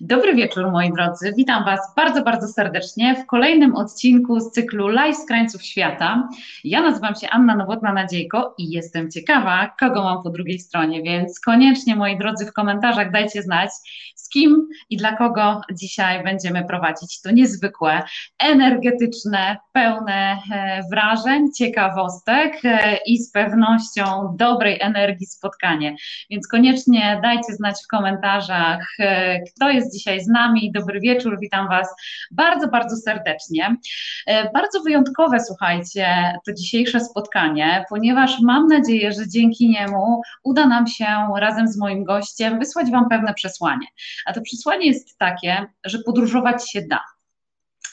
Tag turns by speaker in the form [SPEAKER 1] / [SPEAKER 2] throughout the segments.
[SPEAKER 1] Dobry wieczór, moi drodzy. Witam Was bardzo, bardzo serdecznie w kolejnym odcinku z cyklu Live z krańców świata. Ja nazywam się Anna Nowotna-Nadziejko i jestem ciekawa, kogo mam po drugiej stronie, więc koniecznie, moi drodzy, w komentarzach dajcie znać, kim i dla kogo dzisiaj będziemy prowadzić to niezwykłe, energetyczne, pełne e, wrażeń, ciekawostek e, i z pewnością dobrej energii spotkanie. Więc koniecznie dajcie znać w komentarzach, e, kto jest dzisiaj z nami. Dobry wieczór, witam Was bardzo, bardzo serdecznie. Bardzo wyjątkowe, słuchajcie, to dzisiejsze spotkanie, ponieważ mam nadzieję, że dzięki niemu uda nam się razem z moim gościem wysłać Wam pewne przesłanie. A to przesłanie jest takie, że podróżować się da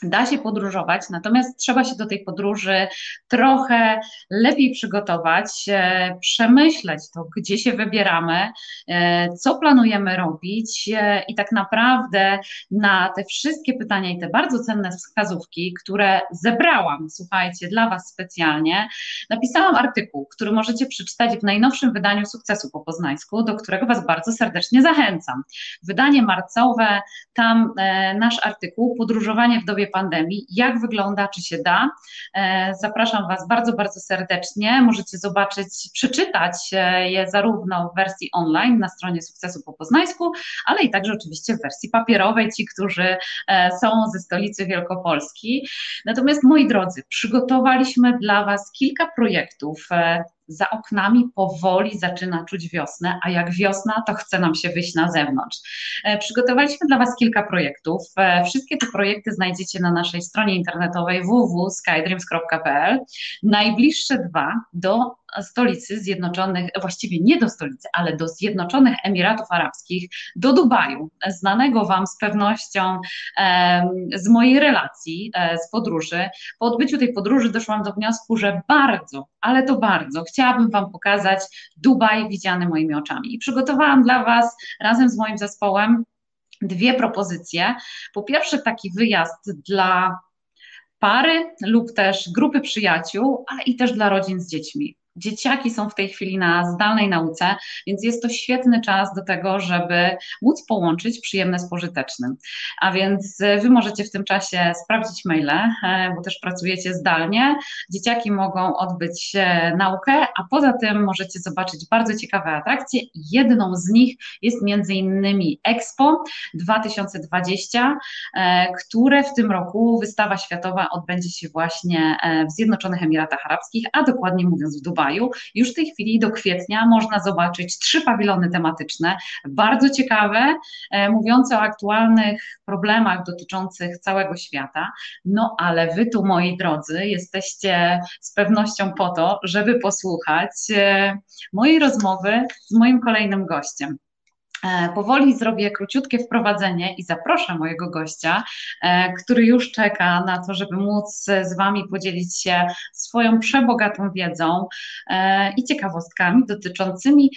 [SPEAKER 1] da się podróżować, natomiast trzeba się do tej podróży trochę lepiej przygotować, e, przemyśleć to, gdzie się wybieramy, e, co planujemy robić e, i tak naprawdę na te wszystkie pytania i te bardzo cenne wskazówki, które zebrałam, słuchajcie, dla Was specjalnie, napisałam artykuł, który możecie przeczytać w najnowszym wydaniu Sukcesu po Poznańsku, do którego Was bardzo serdecznie zachęcam. Wydanie marcowe, tam nasz artykuł Podróżowanie w dobie pandemii, jak wygląda, czy się da. E, zapraszam Was bardzo, bardzo serdecznie. Możecie zobaczyć, przeczytać e, je zarówno w wersji online na stronie Sukcesu po Poznańsku, ale i także oczywiście w wersji papierowej, ci, którzy e, są ze stolicy Wielkopolski. Natomiast moi drodzy, przygotowaliśmy dla Was kilka projektów za oknami powoli zaczyna czuć wiosnę, a jak wiosna, to chce nam się wyjść na zewnątrz. E, przygotowaliśmy dla Was kilka projektów. E, wszystkie te projekty znajdziecie na naszej stronie internetowej www.skydreams.pl. Najbliższe dwa do stolicy Zjednoczonych, właściwie nie do stolicy, ale do Zjednoczonych Emiratów Arabskich, do Dubaju, znanego Wam z pewnością z mojej relacji, e, z podróży. Po odbyciu tej podróży doszłam do wniosku, że bardzo, ale to bardzo chciałabym Wam pokazać Dubaj widziany moimi oczami. I przygotowałam dla Was razem z moim zespołem dwie propozycje. Po pierwsze, taki wyjazd dla pary lub też grupy przyjaciół, a i też dla rodzin z dziećmi. Dzieciaki są w tej chwili na zdalnej nauce, więc jest to świetny czas do tego, żeby móc połączyć przyjemne z pożytecznym. A więc e, Wy możecie w tym czasie sprawdzić maile, e, bo też pracujecie zdalnie. Dzieciaki mogą odbyć e, naukę, a poza tym możecie zobaczyć bardzo ciekawe atrakcje. Jedną z nich jest między innymi Expo 2020, które w tym roku wystawa światowa odbędzie się właśnie w Zjednoczonych Emiratach Arabskich, a dokładnie mówiąc w Dubaju Już w tej chwili do kwietnia można zobaczyć trzy pawilony tematyczne, bardzo ciekawe, e, mówiące o aktualnych problemach dotyczących całego świata. No ale wy tu, moi drodzy, jesteście z pewnością po to, żeby posłuchać e, mojej rozmowy z moim kolejnym gościem. E, powoli zrobię króciutkie wprowadzenie i zaproszę mojego gościa, e, który już czeka na to, żeby móc z Wami podzielić się swoją przebogatą wiedzą e, i ciekawostkami dotyczącymi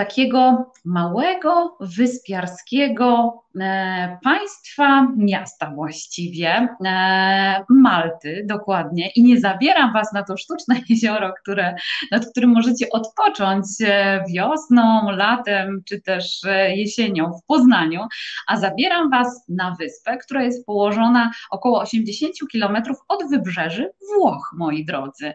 [SPEAKER 1] takiego małego, wyspiarskiego e, państwa, miasta właściwie, e, Malty dokładnie i nie zabieram Was na to sztuczne jezioro, które, nad którym możecie odpocząć e, wiosną, latem czy też jesienią w Poznaniu, a zabieram Was na wyspę, która jest położona około 80 kilometrów od wybrzeży Włoch, moi drodzy.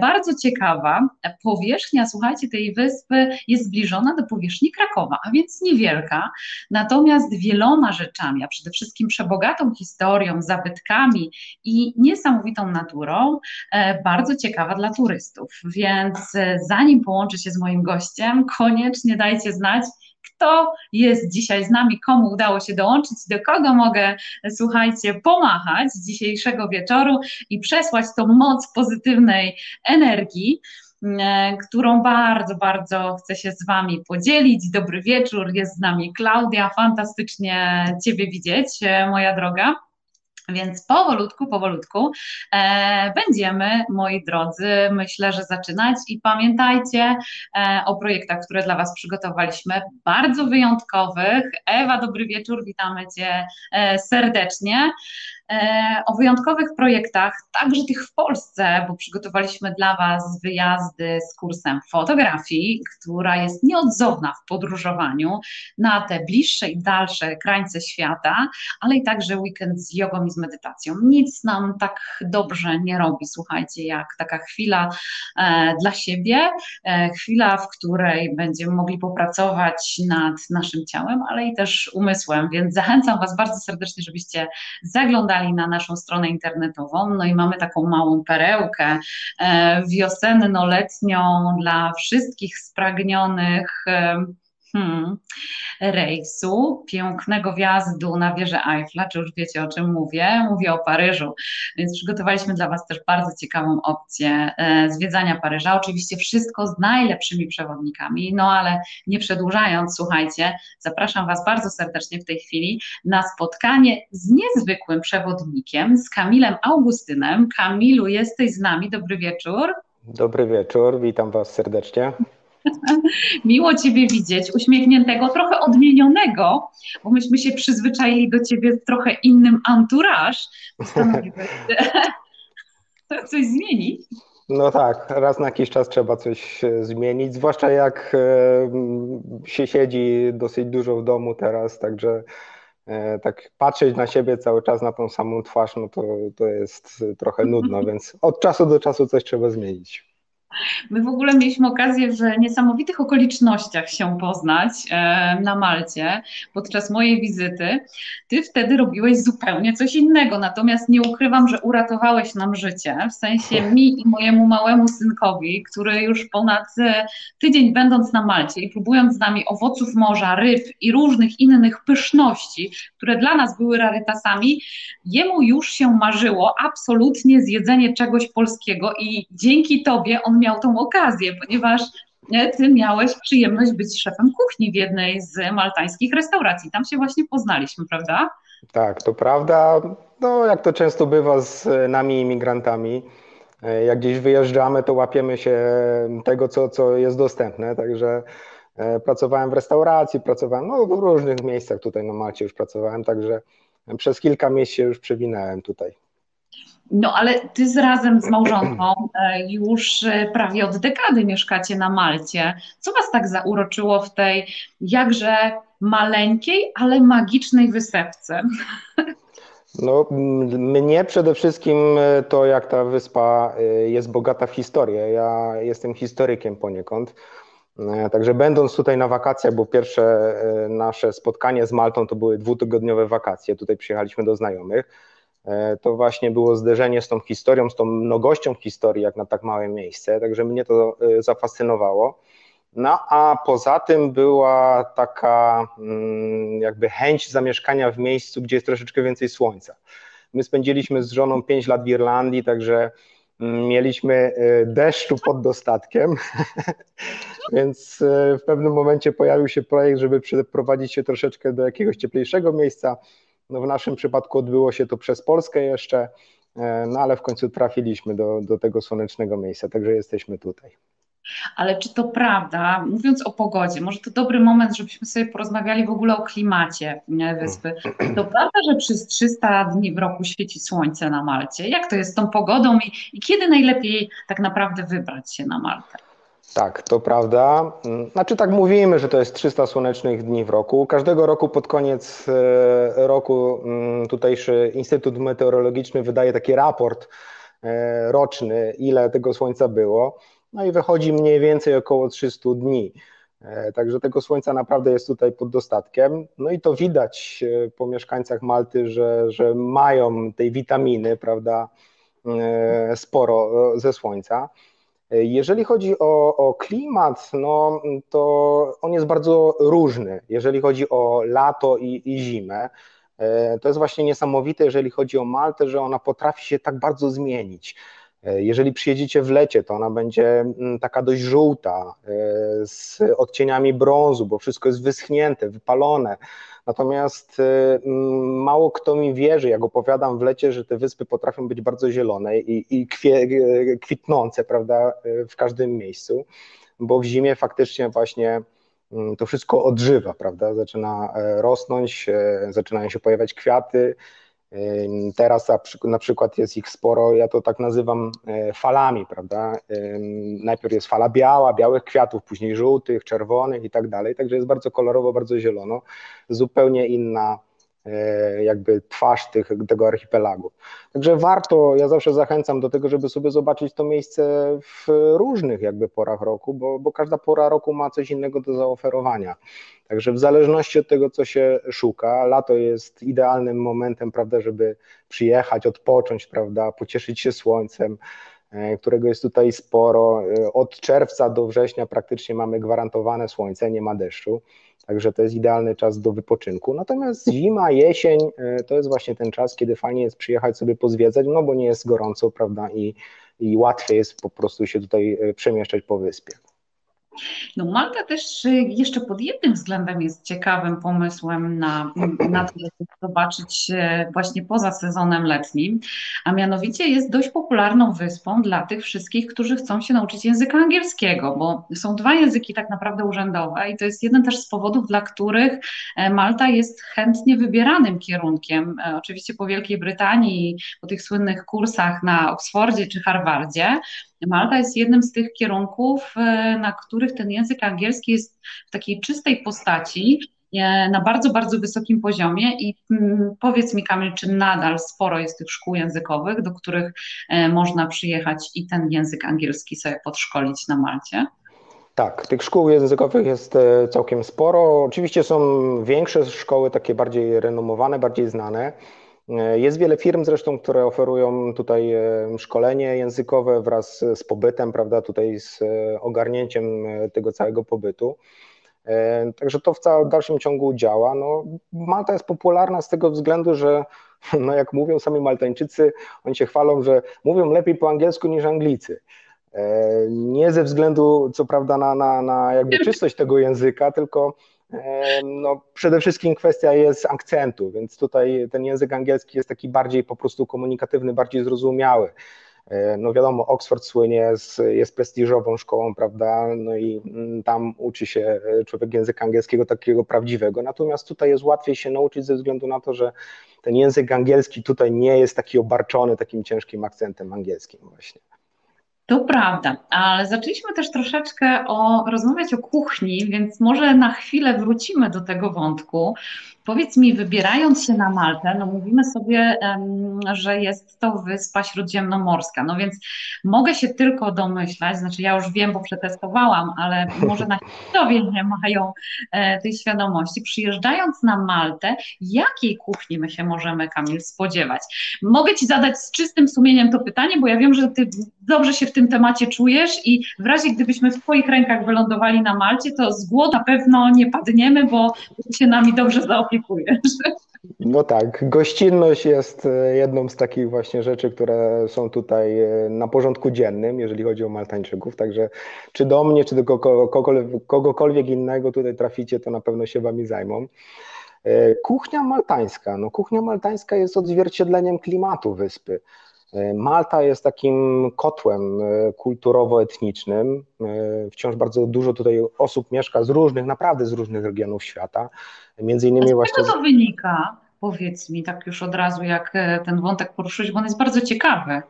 [SPEAKER 1] Bardzo ciekawa powierzchnia, słuchajcie, tej wyspy jest zbliżona zbliżona do powierzchni Krakowa, a więc niewielka, natomiast wieloma rzeczami, a przede wszystkim przebogatą historią, zabytkami i niesamowitą naturą, e, bardzo ciekawa dla turystów. Więc e, zanim połączę się z moim gościem, koniecznie dajcie znać, kto jest dzisiaj z nami, komu udało się dołączyć, do kogo mogę, słuchajcie, pomachać dzisiejszego wieczoru i przesłać tą moc pozytywnej energii. E, którą bardzo, bardzo chcę się z Wami podzielić. Dobry wieczór, jest z nami Klaudia, fantastycznie Ciebie widzieć, e, moja droga. Więc powolutku, powolutku e, będziemy, moi drodzy, myślę, że zaczynać i pamiętajcie e, o projektach, które dla Was przygotowaliśmy, bardzo wyjątkowych. Ewa, dobry wieczór, witamy Cię e, serdecznie. E, o wyjątkowych projektach, także tych w Polsce, bo przygotowaliśmy dla Was wyjazdy z kursem fotografii, która jest nieodzowna w podróżowaniu na te bliższe i dalsze krańce świata, ale i także weekend z jogą i z medytacją. Nic nam tak dobrze nie robi, słuchajcie, jak taka chwila e, dla siebie, e, chwila, w której będziemy mogli popracować nad naszym ciałem, ale i też umysłem, więc zachęcam Was bardzo serdecznie, żebyście zaglądali na naszą stronę internetową, no i mamy taką małą perełkę e, wiosenno-letnią dla wszystkich spragnionych e, hmm, rejsu, pięknego wjazdu na wieżę Eiffla, czy już wiecie o czym mówię? Mówię o Paryżu, więc przygotowaliśmy dla Was też bardzo ciekawą opcję e, zwiedzania Paryża. Oczywiście wszystko z najlepszymi przewodnikami, no ale nie przedłużając, słuchajcie, zapraszam Was bardzo serdecznie w tej chwili na spotkanie z niezwykłym przewodnikiem, z Kamilem Augustynem. Kamilu, jesteś z nami, dobry wieczór.
[SPEAKER 2] Dobry wieczór, witam Was serdecznie.
[SPEAKER 1] Miło Ciebie widzieć, uśmiechniętego, trochę odmienionego, bo myśmy się przyzwyczaili do Ciebie w trochę innym anturaż. Postanowiłeś coś zmienić.
[SPEAKER 2] No tak, raz na jakiś czas trzeba coś e, zmienić, zwłaszcza jak e, się siedzi dosyć dużo w domu teraz, także e, tak patrzeć na siebie cały czas na tą samą twarz, no to, to jest trochę nudno, więc od czasu do czasu coś trzeba zmienić.
[SPEAKER 1] My w ogóle mieliśmy okazję w niesamowitych okolicznościach się poznać e, na Malcie podczas mojej wizyty. Ty wtedy robiłeś zupełnie coś innego, natomiast nie ukrywam, że uratowałeś nam życie. W sensie mi i mojemu małemu synkowi, który już ponad e, tydzień będąc na Malcie i próbując z nami owoców morza, ryb i różnych innych pyszności, które dla nas były rarytasami, jemu już się marzyło absolutnie zjedzenie czegoś polskiego i dzięki tobie on miał tą okazję, ponieważ e, ty miałeś przyjemność być szefem kuchni w jednej z maltańskich restauracji. Tam się właśnie poznaliśmy, prawda?
[SPEAKER 2] Tak, to prawda. No, jak to często bywa z nami imigrantami, e, jak gdzieś wyjeżdżamy, to łapiemy się tego, co, co jest dostępne. Także e, pracowałem w restauracji, pracowałem no, w różnych miejscach tutaj na Malcie już pracowałem, także przez kilka się już przewinąłem tutaj.
[SPEAKER 1] No ale ty z razem z małżonką e, już e, prawie od dekady mieszkacie na Malcie. Co was tak zauroczyło w tej jakże maleńkiej, ale magicznej wysepce?
[SPEAKER 2] No, mnie przede wszystkim e, to, jak ta wyspa jest bogata w historię. Ja jestem historykiem poniekąd. Także będąc tutaj na wakacjach, bo pierwsze nasze spotkanie z Maltą to były dwutygodniowe wakacje, tutaj przyjechaliśmy do znajomych to właśnie było zderzenie z tą historią, z tą mnogością historii, jak na tak małe miejsce, także mnie to e, zafascynowało. No a poza tym była taka mm, jakby chęć zamieszkania w miejscu, gdzie jest troszeczkę więcej słońca. My spędziliśmy z żoną 5 lat w Irlandii, także mm, mieliśmy e, deszczu pod dostatkiem, więc w pewnym momencie pojawił się projekt, żeby przeprowadzić się troszeczkę do jakiegoś cieplejszego miejsca. No w naszym przypadku odbyło się to przez Polskę jeszcze, e, no ale w końcu trafiliśmy do, do tego słonecznego miejsca, także jesteśmy tutaj.
[SPEAKER 1] Ale czy to prawda, mówiąc o pogodzie, może to dobry moment, żebyśmy sobie porozmawiali w ogóle o klimacie wyspy. To prawda, że przez 300 dni w roku świeci słońce na Malcie? Jak to jest z tą pogodą i, i kiedy najlepiej tak naprawdę wybrać się na Maltę?
[SPEAKER 2] Tak, to prawda. Znaczy tak mówimy, że to jest 300 słonecznych dni w roku. Każdego roku pod koniec e, roku mm, tutejszy Instytut Meteorologiczny wydaje taki raport e, roczny, ile tego słońca było. No i wychodzi mniej więcej około 300 dni. E, także tego słońca naprawdę jest tutaj pod dostatkiem. No i to widać po mieszkańcach Malty, że, że mają tej witaminy, prawda, sporo ze słońca. Jeżeli chodzi o, o, klimat, no to on jest bardzo różny. Jeżeli chodzi o lato i, i zimę, e, to jest właśnie niesamowite, jeżeli chodzi o Maltę, że ona potrafi się tak bardzo zmienić. E, jeżeli przyjedziecie w lecie, to ona będzie mm, taka dość żółta, e, z odcieniami brązu, bo wszystko jest wyschnięte, wypalone. Natomiast y, mm, mało kto mi wierzy, jak opowiadam w lecie, że te wyspy potrafią być bardzo zielone i, i kwie, y, kwitnące, prawda, y, w każdym miejscu, bo w zimie faktycznie właśnie mm, to wszystko odżywa, prawda, zaczyna e, rosnąć, e, zaczynają się pojawiać kwiaty, Teraz na przykład jest ich sporo, ja to tak nazywam e, falami, prawda? Najpierw jest fala biała, białych kwiatów, później żółtych, czerwonych i tak dalej, także jest bardzo kolorowo, bardzo zielono, zupełnie inna jakby twarz tych, tego archipelagu. Także warto, ja zawsze zachęcam do tego, żeby sobie zobaczyć to miejsce w różnych jakby porach roku, bo, bo każda pora roku ma coś innego do zaoferowania. Także w zależności od tego, co się szuka, lato jest idealnym momentem, prawda, żeby przyjechać, odpocząć, prawda, pocieszyć się słońcem, e, którego jest tutaj sporo. E, od czerwca do września praktycznie mamy gwarantowane słońce, nie ma deszczu, także to jest idealny czas do wypoczynku. Natomiast zima, jesień e, to jest właśnie ten czas, kiedy fajnie jest przyjechać sobie pozwiedzać, no bo nie jest gorąco, prawda, i, i łatwiej jest po prostu się tutaj przemieszczać po wyspie.
[SPEAKER 1] No Malta też y, jeszcze pod jednym względem jest ciekawym pomysłem na, na to, żeby zobaczyć właśnie poza sezonem letnim, a mianowicie jest dość popularną wyspą dla tych wszystkich, którzy chcą się nauczyć języka angielskiego, bo są dwa języki tak naprawdę urzędowe i to jest jeden też z powodów, dla których e, Malta jest chętnie wybieranym kierunkiem, e, oczywiście po Wielkiej Brytanii, po tych słynnych kursach na Oksfordzie czy Harvardzie, Malta jest jednym z tych kierunków, e, na których ten język angielski jest w takiej czystej postaci, e, na bardzo, bardzo wysokim poziomie i mm, powiedz mi Kamil, czy nadal sporo jest tych szkół językowych, do których e, można przyjechać i ten język angielski sobie podszkolić na Malcie?
[SPEAKER 2] Tak, tych szkół językowych jest całkiem sporo. Oczywiście są większe szkoły, takie bardziej renomowane, bardziej znane. E, jest wiele firm zresztą, które oferują tutaj e, szkolenie językowe wraz z pobytem, prawda, tutaj z e, ogarnięciem tego całego pobytu. Także to w dalszym ciągu działa. No, Malta jest popularna z tego względu, że no jak mówią sami Maltańczycy, oni się chwalą, że mówią lepiej po angielsku niż Anglicy. Nie ze względu, co prawda, na, na, na jakby czystość tego języka, tylko no, przede wszystkim kwestia jest akcentu, więc tutaj ten język angielski jest taki bardziej po prostu komunikatywny, bardziej zrozumiały. No wiadomo, Oxford słynie, jest, jest prestiżową szkołą, prawda? No i mm, tam uczy się człowiek języka angielskiego takiego prawdziwego. Natomiast tutaj jest łatwiej się nauczyć ze względu na to, że ten język angielski tutaj nie jest taki obarczony takim ciężkim akcentem angielskim właśnie.
[SPEAKER 1] To prawda, ale zaczęliśmy też troszeczkę o, rozmawiać o kuchni, więc może na chwilę wrócimy do tego wątku. Powiedz mi, wybierając się na Maltę, no mówimy sobie, że jest to wyspa śródziemnomorska, no więc mogę się tylko domyślać, znaczy ja już wiem, bo przetestowałam, ale może na historię nie mają e, tej świadomości. Przyjeżdżając na Maltę, jakiej kuchni my się możemy, Kamil, spodziewać? Mogę Ci zadać z czystym sumieniem to pytanie, bo ja wiem, że Ty dobrze się w tym temacie czujesz i w razie gdybyśmy w Twoich rękach wylądowali na Malcie, to z głodu na pewno nie padniemy, bo się nami dobrze zaopiekujesz
[SPEAKER 2] No tak, gościnność jest e, jedną z takich właśnie rzeczy, które są tutaj e, na porządku dziennym, jeżeli chodzi o Maltańczyków. Także czy do mnie, czy do kogokolwiek innego tutaj traficie, to na pewno się wami zajmą. E, kuchnia maltańska. No, kuchnia maltańska jest odzwierciedleniem klimatu wyspy. Malta jest takim kotłem kulturowo-etnicznym. Wciąż bardzo dużo tutaj osób mieszka z różnych, naprawdę z różnych regionów świata.
[SPEAKER 1] Między innymi z właśnie. czego to wynika? Powiedz mi tak już od razu, jak e, ten wątek poruszyć, bo on jest bardzo ciekawy.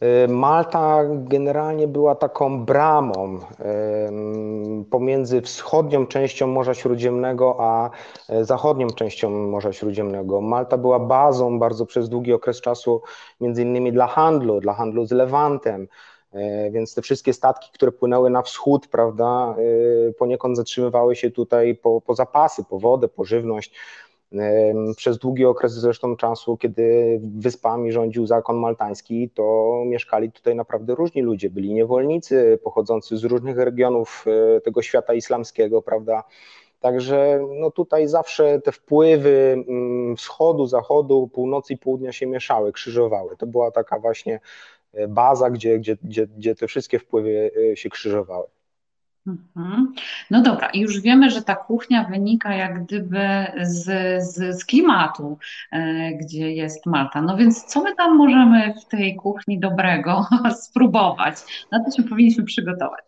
[SPEAKER 2] E, Malta generalnie była taką bramą pomiędzy wschodnią częścią Morza Śródziemnego a e, zachodnią częścią Morza Śródziemnego. Malta była bazą bardzo przez długi okres czasu, między innymi dla handlu, dla handlu z Lewantem. E, więc te wszystkie statki, które płynęły na wschód, prawda, e, poniekąd zatrzymywały się tutaj po, po zapasy, po wodę, po żywność. E, przez długi okres zresztą czasu, kiedy wyspami rządził zakon maltański, to mieszkali tutaj naprawdę różni ludzie. Byli niewolnicy pochodzący z różnych regionów tego świata islamskiego, prawda. Także no tutaj zawsze te wpływy mm, wschodu, zachodu, północy i południa się mieszały, krzyżowały. To była taka właśnie baza, gdzie, gdzie, gdzie, gdzie te wszystkie wpływy y, się krzyżowały.
[SPEAKER 1] Mhm. No dobra, już wiemy, że ta kuchnia wynika jak gdyby z, z, z, klimatu, e, gdzie jest Malta. No więc co my tam możemy w tej kuchni dobrego spróbować? Na to się powinniśmy przygotować.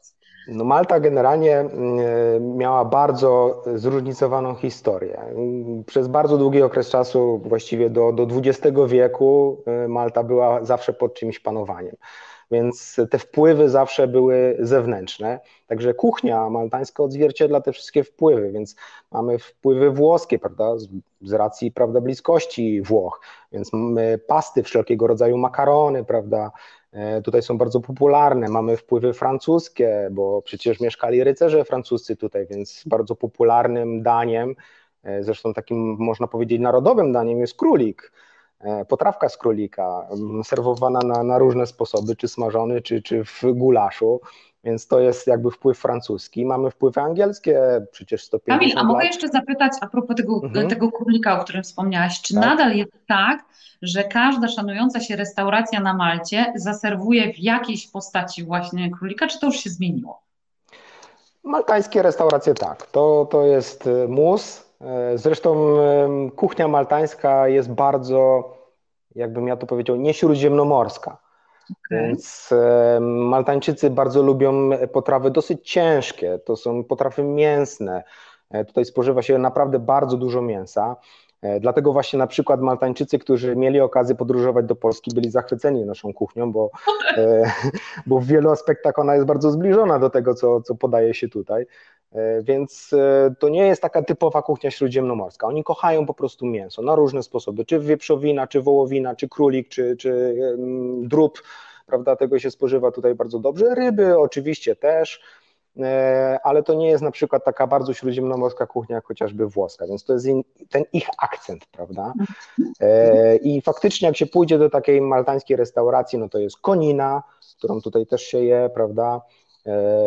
[SPEAKER 2] No Malta generalnie miała bardzo zróżnicowaną historię. Przez bardzo długi okres czasu, właściwie do, do XX wieku, Malta była zawsze pod czymś panowaniem więc te wpływy zawsze były zewnętrzne. Także kuchnia maltańska odzwierciedla te wszystkie wpływy, więc mamy wpływy włoskie, prawda, z, z racji prawda, bliskości Włoch, więc mamy pasty wszelkiego rodzaju makarony, prawda, e, tutaj są bardzo popularne. Mamy wpływy francuskie, bo przecież mieszkali rycerze francuscy tutaj, więc bardzo popularnym daniem, e, zresztą takim można powiedzieć narodowym daniem jest królik. E, potrawka z królika, serwowana na, na różne sposoby, czy smażony, czy, czy w gulaszu. Więc to jest jakby wpływ francuski. Mamy wpływy angielskie, przecież 150
[SPEAKER 1] Kamil, a mogę
[SPEAKER 2] lat.
[SPEAKER 1] jeszcze zapytać a propos tego,
[SPEAKER 2] Mhm.
[SPEAKER 1] tego królika, o którym wspomniałaś, czy
[SPEAKER 2] Tak.
[SPEAKER 1] nadal jest tak, że każda szanująca się restauracja na Malcie zaserwuje w jakiejś postaci właśnie królika, czy to już się zmieniło?
[SPEAKER 2] Maltańskie restauracje tak, to, to jest y, mus. E, Zresztą kuchnia maltańska jest bardzo, jakbym ja to powiedział, nieśródziemnomorska.
[SPEAKER 1] Okej.
[SPEAKER 2] Więc Maltańczycy bardzo lubią potrawy dosyć ciężkie. To są potrawy mięsne. E, Tutaj spożywa się naprawdę bardzo dużo mięsa. E, Dlatego właśnie na przykład Maltańczycy, którzy mieli okazję podróżować do Polski, byli zachwyceni naszą kuchnią, bo, bo w wielu aspektach ona jest bardzo zbliżona do tego, co, co podaje się tutaj. E, Więc e, to nie jest taka typowa kuchnia śródziemnomorska. Oni kochają po prostu mięso na różne sposoby, czy wieprzowina, czy wołowina, czy królik, czy, czy drób, prawda, tego się spożywa tutaj bardzo dobrze. Ryby oczywiście też, e, ale to nie jest na przykład taka bardzo śródziemnomorska kuchnia, jak chociażby włoska, więc to jest ten ich akcent, prawda. I faktycznie jak się pójdzie do takiej maltańskiej restauracji, no to jest konina, którą tutaj też się je, prawda,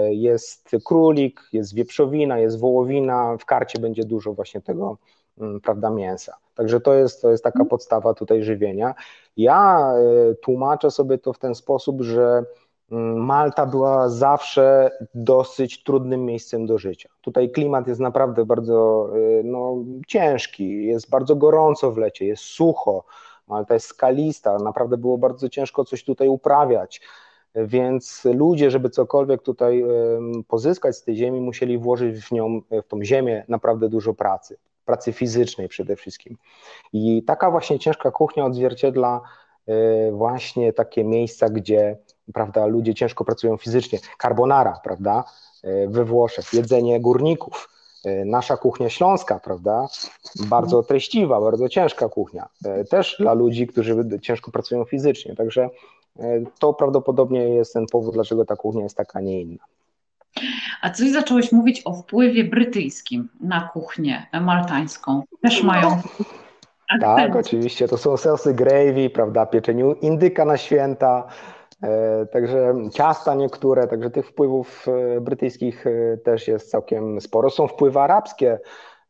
[SPEAKER 2] jest królik, jest wieprzowina, jest wołowina, w karcie będzie dużo właśnie tego, mm, prawda, mięsa. Także to jest, to jest taka podstawa tutaj żywienia. Ja e, tłumaczę sobie to w ten sposób, że mm, Malta była zawsze dosyć trudnym miejscem do życia. Tutaj klimat jest naprawdę bardzo e, no, ciężki, jest bardzo gorąco w lecie, jest sucho, Malta jest skalista, naprawdę było bardzo ciężko coś tutaj uprawiać. Więc ludzie, żeby cokolwiek tutaj pozyskać z tej ziemi, musieli włożyć w nią, w tą ziemię naprawdę dużo pracy, pracy fizycznej przede wszystkim. I taka właśnie ciężka kuchnia odzwierciedla e, właśnie takie miejsca, gdzie prawda, ludzie ciężko pracują fizycznie. Carbonara, prawda, e, we Włoszech, jedzenie górników. E, Nasza kuchnia śląska, prawda, bardzo treściwa, bardzo ciężka kuchnia. E, Też dla ludzi, którzy ciężko pracują fizycznie. Także e, to prawdopodobnie jest ten powód, dlaczego ta kuchnia jest taka, a nie inna.
[SPEAKER 1] A coś zacząłeś mówić o wpływie brytyjskim na kuchnię maltańską. Też mają
[SPEAKER 2] Tak, oczywiście, to są sosy gravy, prawda, pieczeniu indyka na święta, e, także ciasta niektóre, także tych wpływów e, brytyjskich e, też jest całkiem sporo. Są wpływy arabskie.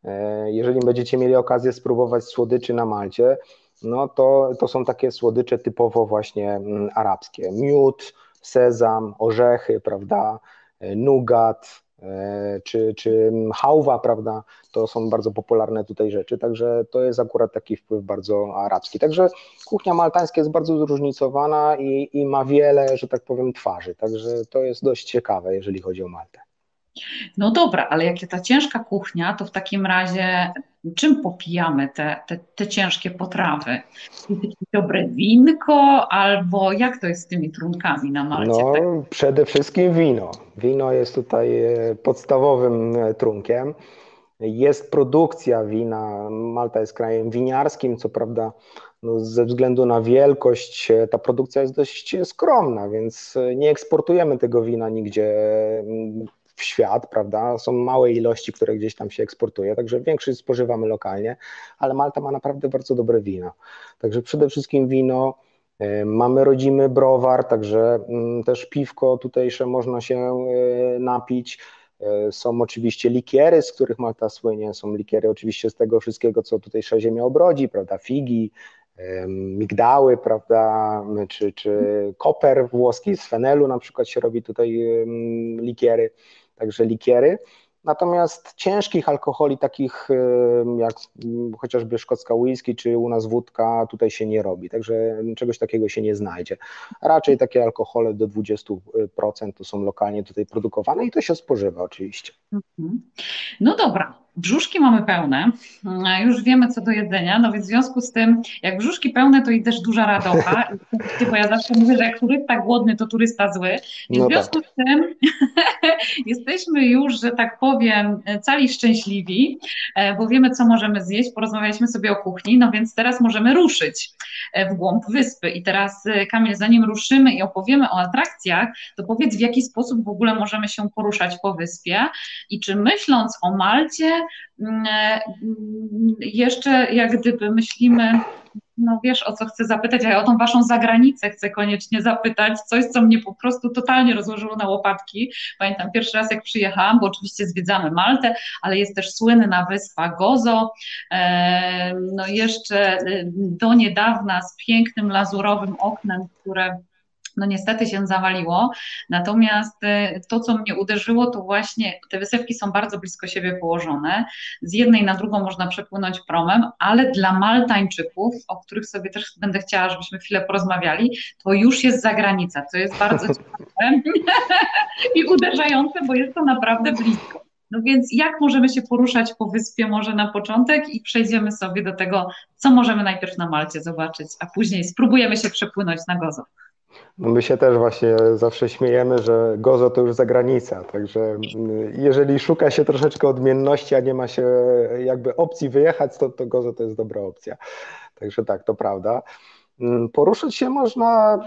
[SPEAKER 2] E, Jeżeli będziecie mieli okazję spróbować słodyczy na Malcie, no to, to są takie słodycze typowo właśnie mm, arabskie. Miód, sezam, orzechy, prawda, e, nugat, e, czy, czy hałwa, prawda, to są bardzo popularne tutaj rzeczy, także to jest akurat taki wpływ bardzo arabski. Także kuchnia maltańska jest bardzo zróżnicowana i, i ma wiele, że tak powiem, twarzy, także to jest dość ciekawe, jeżeli chodzi o Maltę.
[SPEAKER 1] No dobra, ale jak ta ciężka kuchnia, to w takim razie czym popijamy te, te, te ciężkie potrawy? Dobre winko, albo jak to jest z tymi trunkami na Malcie?
[SPEAKER 2] No, przede wszystkim wino. Wino jest tutaj e, podstawowym e, trunkiem. Jest produkcja wina. Malta jest krajem winiarskim, co prawda no, ze względu na wielkość e, ta produkcja jest dość skromna, więc nie eksportujemy tego wina nigdzie w świat, prawda? Są małe ilości, które gdzieś tam się eksportuje, także większość spożywamy lokalnie, ale Malta ma naprawdę bardzo dobre wino. Także przede wszystkim wino. E, Mamy rodzimy browar, także mm, też piwko tutejsze można się e, napić. E, Są oczywiście likiery, z których Malta słynie. Są likiery oczywiście z tego wszystkiego, co tutejsza ziemia obrodzi, prawda? Figi, migdały, prawda? Czy, czy koper włoski z fenelu na przykład się robi tutaj em, likiery. Także likiery. Natomiast ciężkich alkoholi, takich jak chociażby szkocka whisky czy u nas wódka, tutaj się nie robi, także czegoś takiego się nie znajdzie. Raczej takie alkohole do 20% to są lokalnie tutaj produkowane i to się spożywa oczywiście. Mhm.
[SPEAKER 1] No dobra, Brzuszki mamy pełne, już wiemy co do jedzenia, no więc w związku z tym, jak brzuszki pełne, to i też duża radocha, bo ja zawsze mówię, że jak turysta głodny, to turysta zły. I w no związku tak. z tym jesteśmy już, że tak powiem, cali szczęśliwi, e, bo wiemy co możemy zjeść, porozmawialiśmy sobie o kuchni, no więc teraz możemy ruszyć e, w głąb wyspy. I teraz e, Kamil, zanim ruszymy i opowiemy o atrakcjach, to powiedz w jaki sposób w ogóle możemy się poruszać po wyspie i czy myśląc o Malcie, Mm, jeszcze jak gdyby myślimy, no wiesz o co chcę zapytać, a ja o tą waszą zagranicę chcę koniecznie zapytać, coś co mnie po prostu totalnie rozłożyło na łopatki. Pamiętam pierwszy raz jak przyjechałam, bo oczywiście zwiedzamy Maltę, ale jest też słynna wyspa Gozo, e, no jeszcze e, do niedawna z pięknym lazurowym oknem, które no niestety się zawaliło. Natomiast y, to, co mnie uderzyło, to właśnie te wysepki są bardzo blisko siebie położone. Z jednej na drugą można przepłynąć promem, ale dla Maltańczyków, o których sobie też będę chciała, żebyśmy chwilę porozmawiali, to już jest zagranica, co jest bardzo ciekawe i uderzające, bo jest to naprawdę blisko. No więc jak możemy się poruszać po wyspie może na początek i przejdziemy sobie do tego, co możemy najpierw na Malcie zobaczyć, a później spróbujemy się przepłynąć na Gozo.
[SPEAKER 2] No my się też właśnie zawsze śmiejemy, że Gozo to już zagranica, także mm, jeżeli szuka się troszeczkę odmienności, a nie ma się jakby opcji wyjechać, to, to Gozo to jest dobra opcja. Także tak, to prawda. Mm, poruszyć się można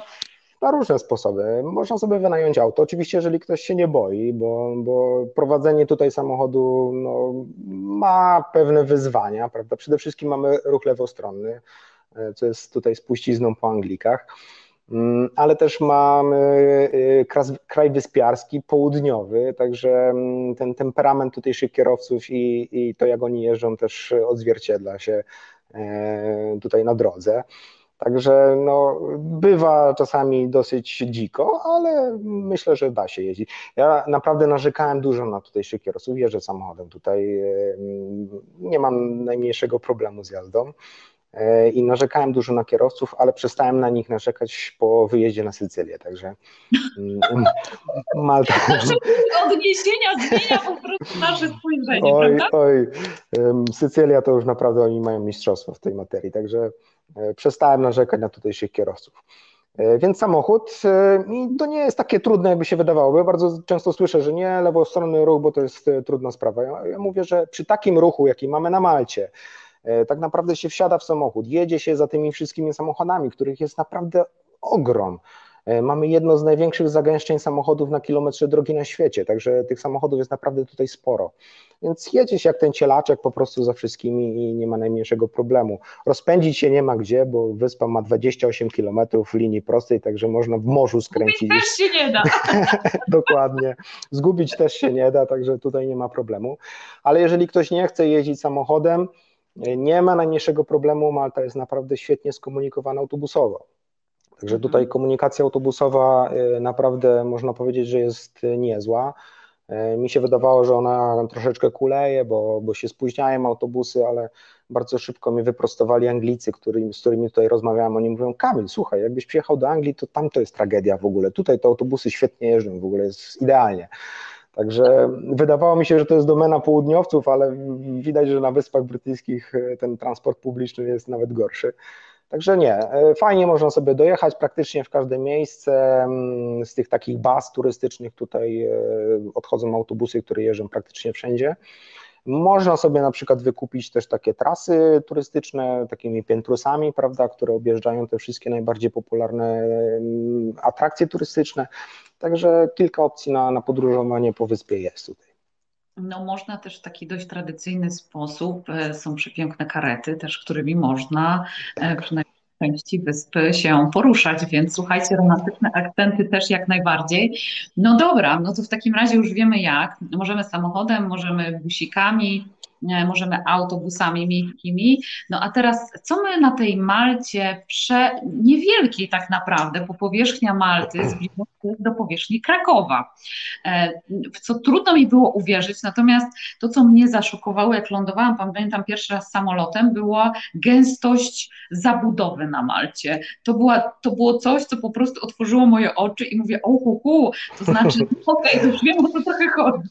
[SPEAKER 2] na różne sposoby. Można sobie wynająć auto, oczywiście jeżeli ktoś się nie boi, bo, bo prowadzenie tutaj samochodu no, ma pewne wyzwania, prawda? Przede wszystkim mamy ruch lewostronny, e, co jest tutaj spuścizną po Anglikach. Mm, ale też mamy y, kraj wyspiarski, południowy, także mm, ten temperament tutejszych kierowców i, i to, jak oni jeżdżą, też odzwierciedla się e, tutaj na drodze. Także no, bywa czasami dosyć dziko, ale myślę, że da się jeździć. Ja naprawdę narzekałem dużo na tutejszych kierowców, jeżdżę samochodem tutaj, e, nie mam najmniejszego problemu z jazdą. E, i narzekałem dużo na kierowców, ale przestałem na nich narzekać po wyjeździe na Sycylię, także
[SPEAKER 1] mm, Malta... Odniesienia zmienia po prostu nasze spojrzenie, oj, prawda?
[SPEAKER 2] Oj, Sycylia to już naprawdę oni mają mistrzostwo w tej materii, także e, przestałem narzekać na tutejszych kierowców. E, więc samochód i to nie jest takie trudne, jakby się wydawało. Ja bardzo często słyszę, że nie lewostronny ruch, bo to jest trudna sprawa. Ja, mówię, że przy takim ruchu, jaki mamy na Malcie, tak naprawdę się wsiada w samochód, jedzie się za tymi wszystkimi samochodami, których jest naprawdę ogrom. E, mamy jedno z największych zagęszczeń samochodów na kilometrze drogi na świecie, także tych samochodów jest naprawdę tutaj sporo. Więc jedzie się jak ten cielaczek po prostu za wszystkimi i nie ma najmniejszego problemu. Rozpędzić się nie ma gdzie, bo wyspa ma 28 km linii prostej, także można w morzu skręcić. Zgubić
[SPEAKER 1] też się nie da.
[SPEAKER 2] Dokładnie. Zgubić też się nie da, także tutaj nie ma problemu. Ale jeżeli ktoś nie chce jeździć samochodem, nie ma najmniejszego problemu, Malta jest naprawdę świetnie skomunikowana autobusowo. Także tutaj mhm. komunikacja autobusowa y, naprawdę można powiedzieć, że jest niezła. Y, mi się wydawało, że ona troszeczkę kuleje, bo, bo się spóźniają autobusy, ale bardzo szybko mnie wyprostowali Anglicy, który, z którymi tutaj rozmawiałem. Oni mówią: Kamil, słuchaj, jakbyś przyjechał do Anglii, to tam to jest tragedia w ogóle. Tutaj te autobusy świetnie jeżdżą, w ogóle jest idealnie. Także wydawało mi się, że to jest domena południowców, ale widać, że na Wyspach Brytyjskich e, ten transport publiczny jest nawet gorszy. Także nie, e, fajnie można sobie dojechać praktycznie w każde miejsce. Mm, z tych takich baz turystycznych tutaj e, odchodzą autobusy, które jeżdżą praktycznie wszędzie. Można sobie na przykład wykupić też takie trasy turystyczne, takimi piętrusami, prawda, które objeżdżają te wszystkie najbardziej popularne mm, atrakcje turystyczne. Także kilka opcji na, na podróżowanie po wyspie jest tutaj.
[SPEAKER 1] No można też w taki dość tradycyjny sposób, e, są przepiękne karety też, którymi można e, przynajmniej części wyspy się poruszać, więc słuchajcie, romantyczne akcenty też jak najbardziej. No dobra, no to w takim razie już wiemy jak. Możemy samochodem, możemy busikami, możemy autobusami miejskimi. No a teraz, co my na tej Malcie, prze, niewielkiej tak naprawdę, bo powierzchnia Malty zbliża się do powierzchni Krakowa, w co trudno mi było uwierzyć, natomiast to, co mnie zaszokowało, jak lądowałam, pamiętam pierwszy raz samolotem, była gęstość zabudowy na Malcie. To, była, to było coś, co po prostu otworzyło moje oczy i mówię, o hu, hu to znaczy, okej, okay, już wiem, o co trochę chodzi.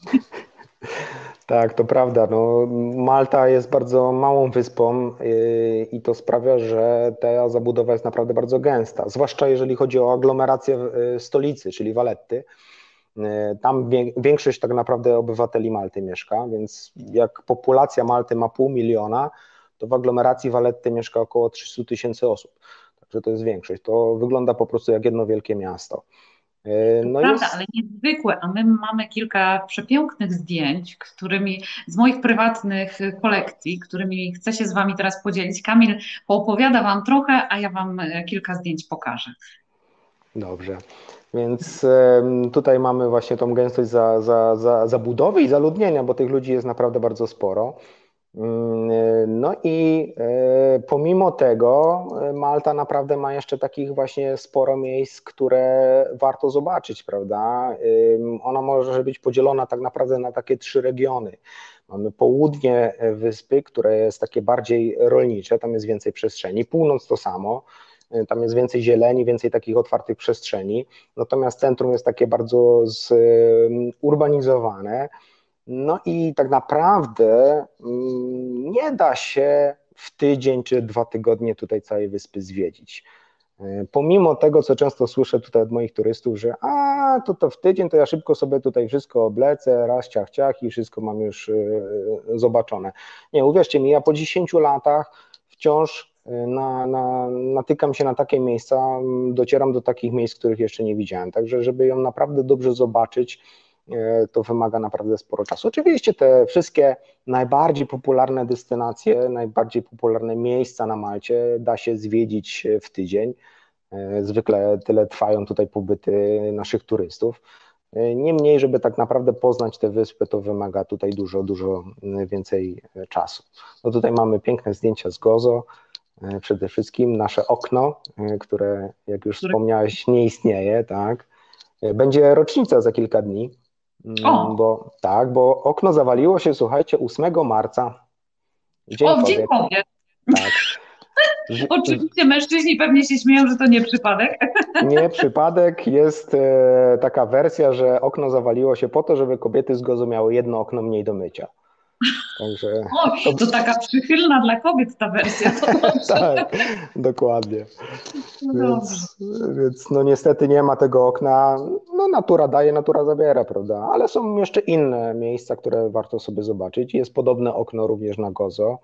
[SPEAKER 2] Tak, to prawda. No, Malta jest bardzo małą wyspą yy, i to sprawia, że ta zabudowa jest naprawdę bardzo gęsta, zwłaszcza jeżeli chodzi o aglomerację yy, stolicy, czyli Valetty. Yy, tam większość tak naprawdę obywateli Malty mieszka, więc jak populacja Malty ma pół miliona, to w aglomeracji Valetty mieszka około 300 tysięcy osób. Także to jest większość. To wygląda po prostu jak jedno wielkie miasto.
[SPEAKER 1] E, no Prawda, jest... ale niezwykłe, a my mamy kilka przepięknych zdjęć, którymi z moich prywatnych kolekcji, którymi chcę się z Wami teraz podzielić. Kamil poopowiada Wam trochę, a ja Wam e, kilka zdjęć pokażę.
[SPEAKER 2] Dobrze. Więc tutaj mamy właśnie tą gęstość za, za, za, zabudowy i zaludnienia, bo tych ludzi jest naprawdę bardzo sporo. Mm, no i e, pomimo tego e, Malta naprawdę ma jeszcze takich właśnie sporo miejsc, które warto zobaczyć, prawda? Ona może być podzielona tak naprawdę na takie trzy regiony. Mamy południe e, wyspy, które jest takie bardziej rolnicze, tam jest więcej przestrzeni. Północ to samo, tam jest więcej zieleni, więcej takich otwartych przestrzeni. Natomiast centrum jest takie bardzo zurbanizowane. No i tak naprawdę mm, nie da się w tydzień czy dwa tygodnie tutaj całej wyspy zwiedzić. E, pomimo tego, co często słyszę tutaj od moich turystów, że a to, to w tydzień to ja szybko sobie tutaj wszystko oblecę, raz ciach, ciach i wszystko mam już e, zobaczone. Nie, uwierzcie mi, ja po 10 latach wciąż e, na, na, natykam się na takie miejsca, docieram do takich miejsc, których jeszcze nie widziałem. Także, żeby ją naprawdę dobrze zobaczyć, to wymaga naprawdę sporo czasu. Oczywiście te wszystkie najbardziej popularne destynacje, najbardziej popularne miejsca na Malcie da się zwiedzić w tydzień. E, zwykle tyle trwają tutaj pobyty naszych turystów. E, niemniej, żeby tak naprawdę poznać te wyspy, to wymaga tutaj dużo, dużo więcej czasu. No tutaj mamy piękne zdjęcia z Gozo. Przede wszystkim nasze okno, które, jak już wspomniałeś, nie istnieje, tak. Będzie rocznica za kilka dni, o. Bo, tak, bo okno zawaliło się, słuchajcie, 8 marca.
[SPEAKER 1] Dzień o, w Dzień Kobiet. Tak. Oczywiście mężczyźni pewnie się śmieją, że to nie przypadek.
[SPEAKER 2] Nie przypadek. Jest e, taka wersja, że okno zawaliło się po to, żeby kobiety zgozumiały jedno okno mniej do mycia.
[SPEAKER 1] Także o, to... taka przychylna dla kobiet ta wersja.
[SPEAKER 2] tak, dokładnie. No więc, więc, no niestety nie ma tego okna. No natura daje, natura zabiera, prawda? Ale są jeszcze inne miejsca, które warto sobie zobaczyć. Jest podobne okno również na Gozo,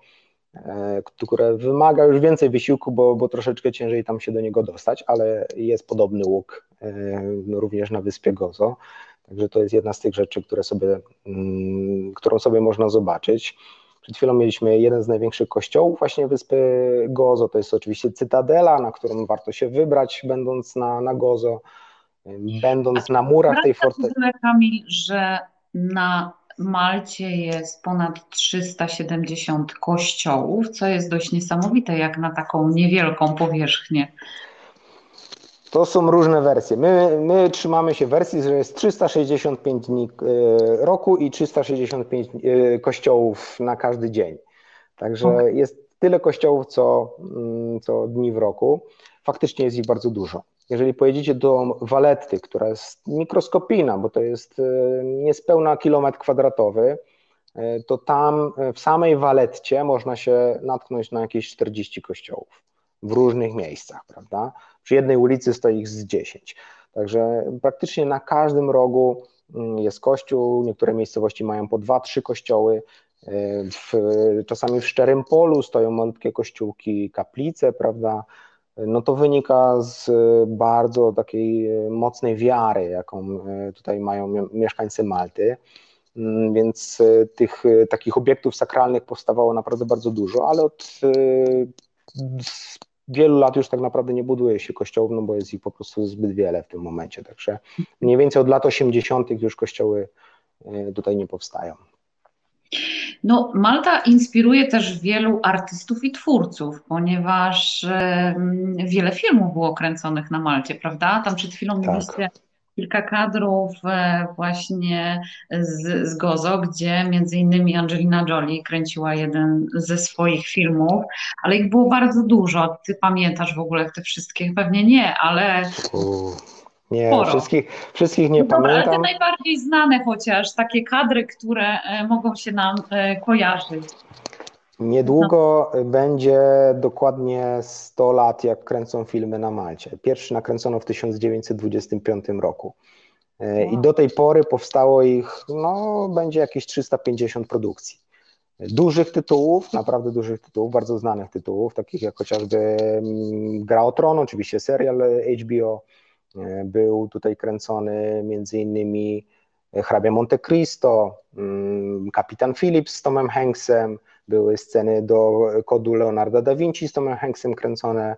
[SPEAKER 2] e, które wymaga już więcej wysiłku, bo, bo troszeczkę ciężej tam się do niego dostać, ale jest podobny łuk e, również na wyspie Gozo. Także to jest jedna z tych rzeczy, które sobie, mm, którą sobie można zobaczyć. Przed chwilą mieliśmy jeden z największych kościołów właśnie wyspy Gozo, to jest oczywiście Cytadela, na którą warto się wybrać, będąc na, na Gozo, będąc na murach tej fortecy.
[SPEAKER 1] Kamil, że na Malcie jest ponad 370 kościołów, co jest dość niesamowite jak na taką niewielką powierzchnię.
[SPEAKER 2] To są różne wersje. My, my trzymamy się wersji, że jest 365 dni e, roku i 365 e, kościołów na każdy dzień. Także okay. jest tyle kościołów, co, mm, co dni w roku. Faktycznie jest ich bardzo dużo. Jeżeli pojedziecie do Waletty, która jest mikroskopijna, bo to jest e, niespełna kilometr kwadratowy, to tam w samej Waletcie można się natknąć na jakieś 40 kościołów w różnych miejscach, prawda? Przy jednej ulicy stoi ich z 10. Także praktycznie na każdym rogu mm, jest kościół, niektóre miejscowości mają po dwa, trzy kościoły. E, w, czasami w Szczerym Polu stoją malutkie kościółki, kaplice, prawda? No to wynika z bardzo takiej mocnej wiary, jaką e, tutaj mają mieszkańcy Malty. Mm, więc e, tych takich obiektów sakralnych powstawało naprawdę bardzo dużo, ale od wielu lat już tak naprawdę nie buduje się kościołów, no bo jest ich po prostu zbyt wiele w tym momencie. Także mniej więcej od lat 80. już kościoły e, tutaj nie powstają.
[SPEAKER 1] No, Malta inspiruje też wielu artystów i twórców, ponieważ wiele filmów było kręconych na Malcie, prawda? Tam przed chwilą tak. mieliście kilka kadrów e, właśnie z, z Gozo, gdzie między innymi Angelina Jolie kręciła jeden ze swoich filmów, ale ich było bardzo dużo. Ty pamiętasz w ogóle te wszystkie? Pewnie nie, ale...
[SPEAKER 2] Nie, wszystkich, wszystkich nie no pamiętam.
[SPEAKER 1] Ale te najbardziej znane chociaż, takie kadry, które e, mogą się nam e, kojarzyć.
[SPEAKER 2] Niedługo no. będzie dokładnie 100 lat, jak kręcą filmy na Malcie. Pierwszy nakręcono w 1925 roku. E, I do tej pory powstało ich, no, będzie jakieś 350 produkcji. Dużych tytułów, naprawdę dużych tytułów, bardzo znanych tytułów, takich jak chociażby mm, Gra o Tron, oczywiście serial HBO, E, był tutaj kręcony między innymi hrabia Monte Cristo, mm, kapitan Phillips z Tomem Hanksem, były sceny do kodu Leonarda da Vinci z Tomem Hanksem kręcone,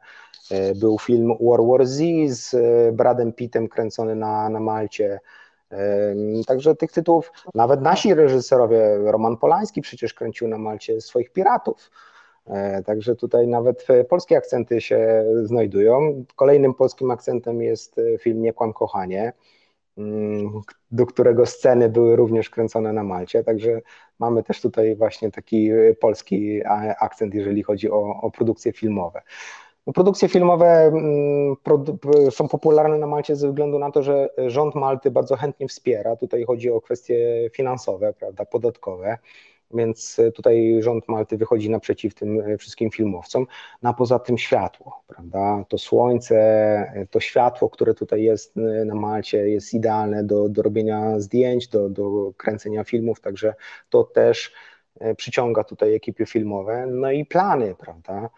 [SPEAKER 2] e, był film War War Z z e, Bradem Pittem kręcony na, na Malcie. Także tych tytułów, nawet nasi reżyserowie, Roman Polański przecież kręcił na Malcie swoich piratów. E, także tutaj nawet polskie akcenty się znajdują. Kolejnym polskim akcentem jest e, film Nie kłam kochanie, mm, do którego sceny były również kręcone na Malcie. Także mamy też tutaj właśnie taki e, polski akcent, jeżeli chodzi o, o produkcje filmowe. No, produkcje filmowe mm, są popularne na Malcie ze względu na to, że rząd Malty bardzo chętnie wspiera. Tutaj chodzi o kwestie finansowe, prawda, podatkowe więc e, tutaj rząd Malty wychodzi naprzeciw tym e, wszystkim filmowcom. No a poza tym światło, prawda? To słońce, e, to światło, które tutaj jest na Malcie, jest idealne do, do robienia zdjęć, do, do kręcenia filmów, także to też przyciąga tutaj ekipy filmowe. No i plany, prawda?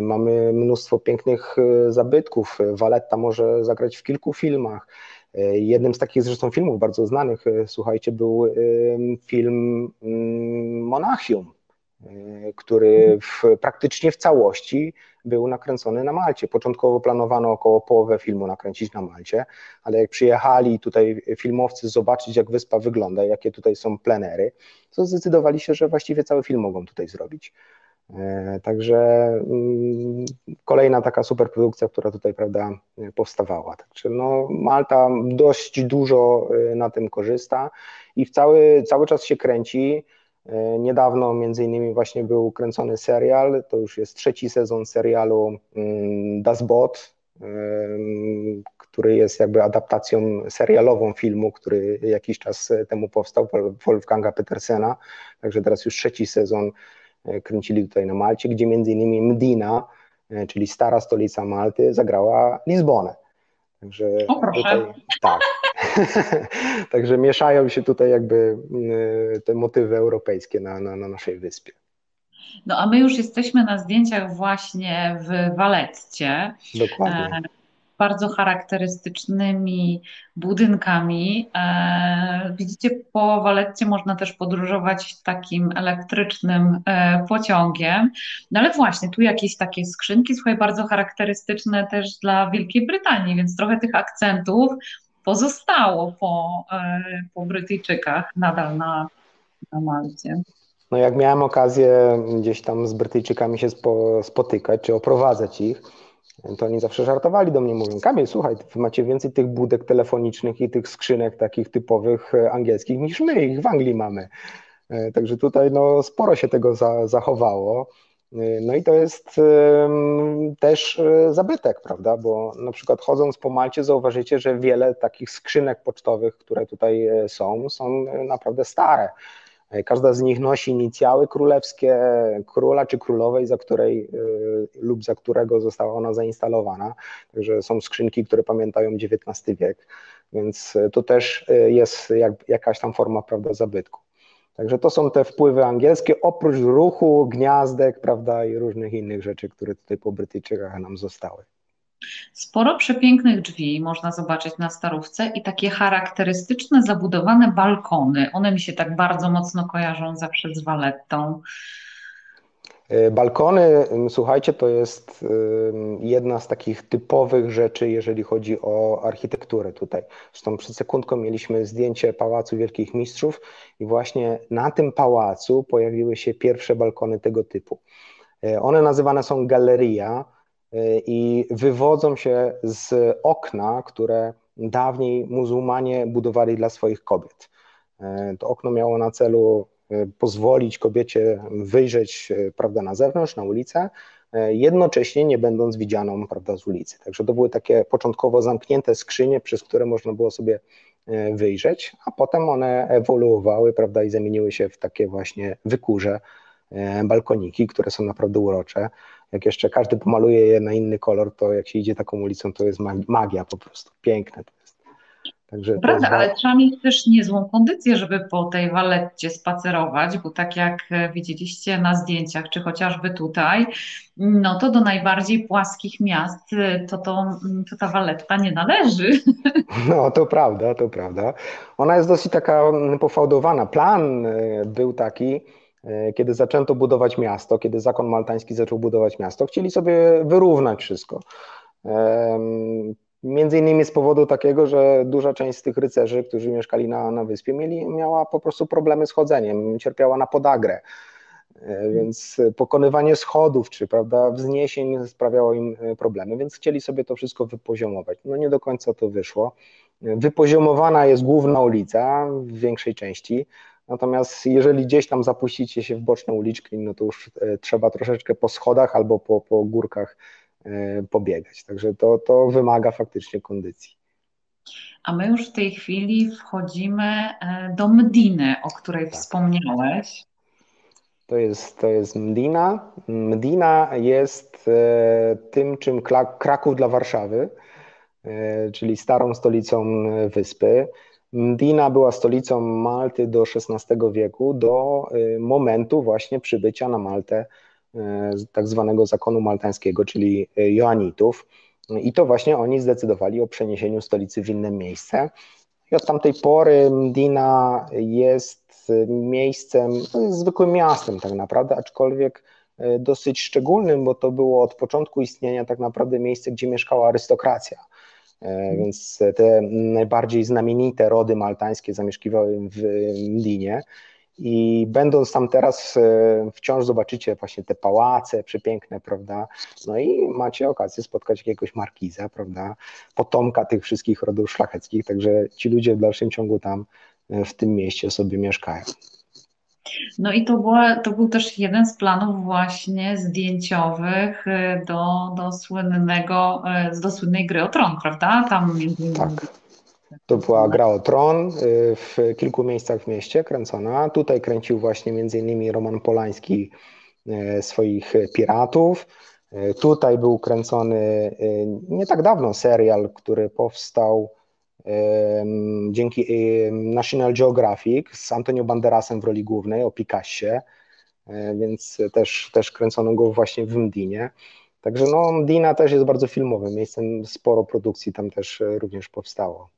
[SPEAKER 2] Mamy mnóstwo pięknych zabytków. Valetta może zagrać w kilku filmach. E, jednym z takich zresztą filmów bardzo znanych, e, słuchajcie, był film mm, Monachium, e, który w, praktycznie w całości był nakręcony na Malcie. Początkowo planowano około połowę filmu nakręcić na Malcie, ale jak przyjechali tutaj filmowcy zobaczyć, jak wyspa wygląda, jakie tutaj są plenery, to zdecydowali się, że właściwie cały film mogą tutaj zrobić. E, także mm, kolejna taka superprodukcja, która tutaj prawda, powstawała. Także no, Malta dość dużo e, na tym korzysta i w cały, cały czas się kręci. E, niedawno między innymi właśnie był kręcony serial, to już jest trzeci sezon serialu mm, Das Boot, który jest jakby adaptacją serialową filmu, który jakiś czas temu powstał, Wolfganga Petersena, także teraz już trzeci sezon kręcili tutaj na Malcie, gdzie między innymi Medina, e, czyli stara stolica Malty, zagrała Lizbonę.
[SPEAKER 1] Także o, tutaj,
[SPEAKER 2] tak. Także mieszają się tutaj jakby e, te motywy europejskie na, na, na naszej wyspie.
[SPEAKER 1] No a my już jesteśmy na zdjęciach właśnie w Waletcie.
[SPEAKER 2] Dokładnie
[SPEAKER 1] bardzo charakterystycznymi budynkami. E, widzicie, po Waletcie można też podróżować takim elektrycznym e, pociągiem. No ale właśnie, tu jakieś takie skrzynki, słuchaj, bardzo charakterystyczne też dla Wielkiej Brytanii, więc trochę tych akcentów pozostało po, e, po Brytyjczykach nadal na, na Malcie.
[SPEAKER 2] No jak miałem okazję gdzieś tam z Brytyjczykami się spotykać, czy oprowadzać ich, to oni zawsze żartowali do mnie, mówią, Kamil, słuchaj, wy macie więcej tych budek telefonicznych i tych skrzynek takich typowych e, angielskich niż my ich w Anglii mamy. E, także tutaj no, sporo się tego za, zachowało. E, no i to jest też zabytek, prawda? Bo na przykład chodząc po Malcie zauważycie, że wiele takich skrzynek pocztowych, które tutaj są, są naprawdę stare. Każda z nich nosi inicjały królewskie króla czy królowej, za której y, lub za którego została ona zainstalowana. Także są skrzynki, które pamiętają XIX wiek, więc to też jest jak, jakaś tam forma prawda, zabytku. Także to są te wpływy angielskie, oprócz ruchu, gniazdek, prawda, i różnych innych rzeczy, które tutaj po Brytyjczykach nam zostały.
[SPEAKER 1] Sporo przepięknych drzwi można zobaczyć na Starówce i takie charakterystyczne, zabudowane balkony. One mi się tak bardzo mocno kojarzą zawsze z Walettą.
[SPEAKER 2] E, balkony, słuchajcie, to jest jedna z takich typowych rzeczy, jeżeli chodzi o architekturę tutaj. Zresztą przed sekundką mieliśmy zdjęcie Pałacu Wielkich Mistrzów i właśnie na tym pałacu pojawiły się pierwsze balkony tego typu. E, one nazywane są galeria i wywodzą się z okna, które dawniej muzułmanie budowali dla swoich kobiet. To okno miało na celu E, pozwolić kobiecie wyjrzeć prawda, na zewnątrz, na ulicę, jednocześnie nie będąc widzianą prawda, z ulicy. Także to były takie początkowo zamknięte skrzynie, przez które można było sobie wyjrzeć, a potem one ewoluowały prawda, i zamieniły się w takie właśnie wykurze, balkoniki, które są naprawdę urocze. Jak jeszcze każdy pomaluje je na inny kolor, to jak się idzie taką ulicą, to jest magia po prostu, piękne.
[SPEAKER 1] Także Prawda, jest... ale trzeba mieć też niezłą kondycję, żeby po tej waletcie spacerować, bo tak jak e, widzieliście na zdjęciach, czy chociażby tutaj, no to do najbardziej płaskich miast e, to, to, to ta waletta nie należy.
[SPEAKER 2] No to prawda, to prawda. Ona jest dosyć taka mm, pofałdowana. Plan e, był taki, kiedy zaczęto budować miasto, kiedy zakon maltański zaczął budować miasto, chcieli sobie wyrównać wszystko. Między innymi z powodu takiego, że duża część z tych rycerzy, którzy mieszkali na, na wyspie, mieli, miała po prostu problemy z chodzeniem, cierpiała na podagrę. E, więc pokonywanie schodów czy prawda, wzniesień sprawiało im e, problemy, więc chcieli sobie to wszystko wypoziomować. No nie do końca to wyszło. Wypoziomowana jest główna ulica w większej części, natomiast jeżeli gdzieś tam zapuścicie się w boczne uliczki, no to już e, trzeba troszeczkę po schodach albo po, po górkach E, pobiegać. Także to, to wymaga faktycznie kondycji.
[SPEAKER 1] A my już w tej chwili wchodzimy e, do Mdiny, o której tak. wspomniałeś.
[SPEAKER 2] To jest, to jest Mdina. Mdina jest tym, czym Kraków dla Warszawy, czyli starą stolicą wyspy. Mdina była stolicą Malty do XVI wieku, do momentu właśnie przybycia na Maltę E, tak zwanego zakonu maltańskiego, czyli e, Joanitów. I to właśnie oni zdecydowali o przeniesieniu stolicy w inne miejsce. I od tamtej pory Mdina jest miejscem, no zwykłym miastem tak naprawdę, aczkolwiek dosyć szczególnym, bo to było od początku istnienia tak naprawdę miejsce, gdzie mieszkała arystokracja. Więc te najbardziej znamienite rody maltańskie zamieszkiwały w Mdinie. I będąc tam teraz, e, wciąż zobaczycie właśnie te pałace przepiękne, prawda? No i macie okazję spotkać jakiegoś markiza, prawda? Potomka tych wszystkich rodów szlacheckich, także ci ludzie w dalszym ciągu tam e, w tym mieście sobie mieszkają.
[SPEAKER 1] No i to, była, to był też jeden z planów właśnie zdjęciowych e, do, do słynnego, do słynnej gry o tron, prawda?
[SPEAKER 2] Tam tak. To była gra o tron y, w kilku miejscach w mieście kręcona. Tutaj kręcił właśnie innymi Roman Polański y, swoich piratów. Y, tutaj był kręcony nie tak dawno serial, który powstał dzięki National Geographic z Antonio Banderasem w roli głównej o Picassie, więc też, też kręcono go właśnie w Mdinie. Także no, Mdina też jest bardzo filmowym miejscem, sporo produkcji tam też również powstało.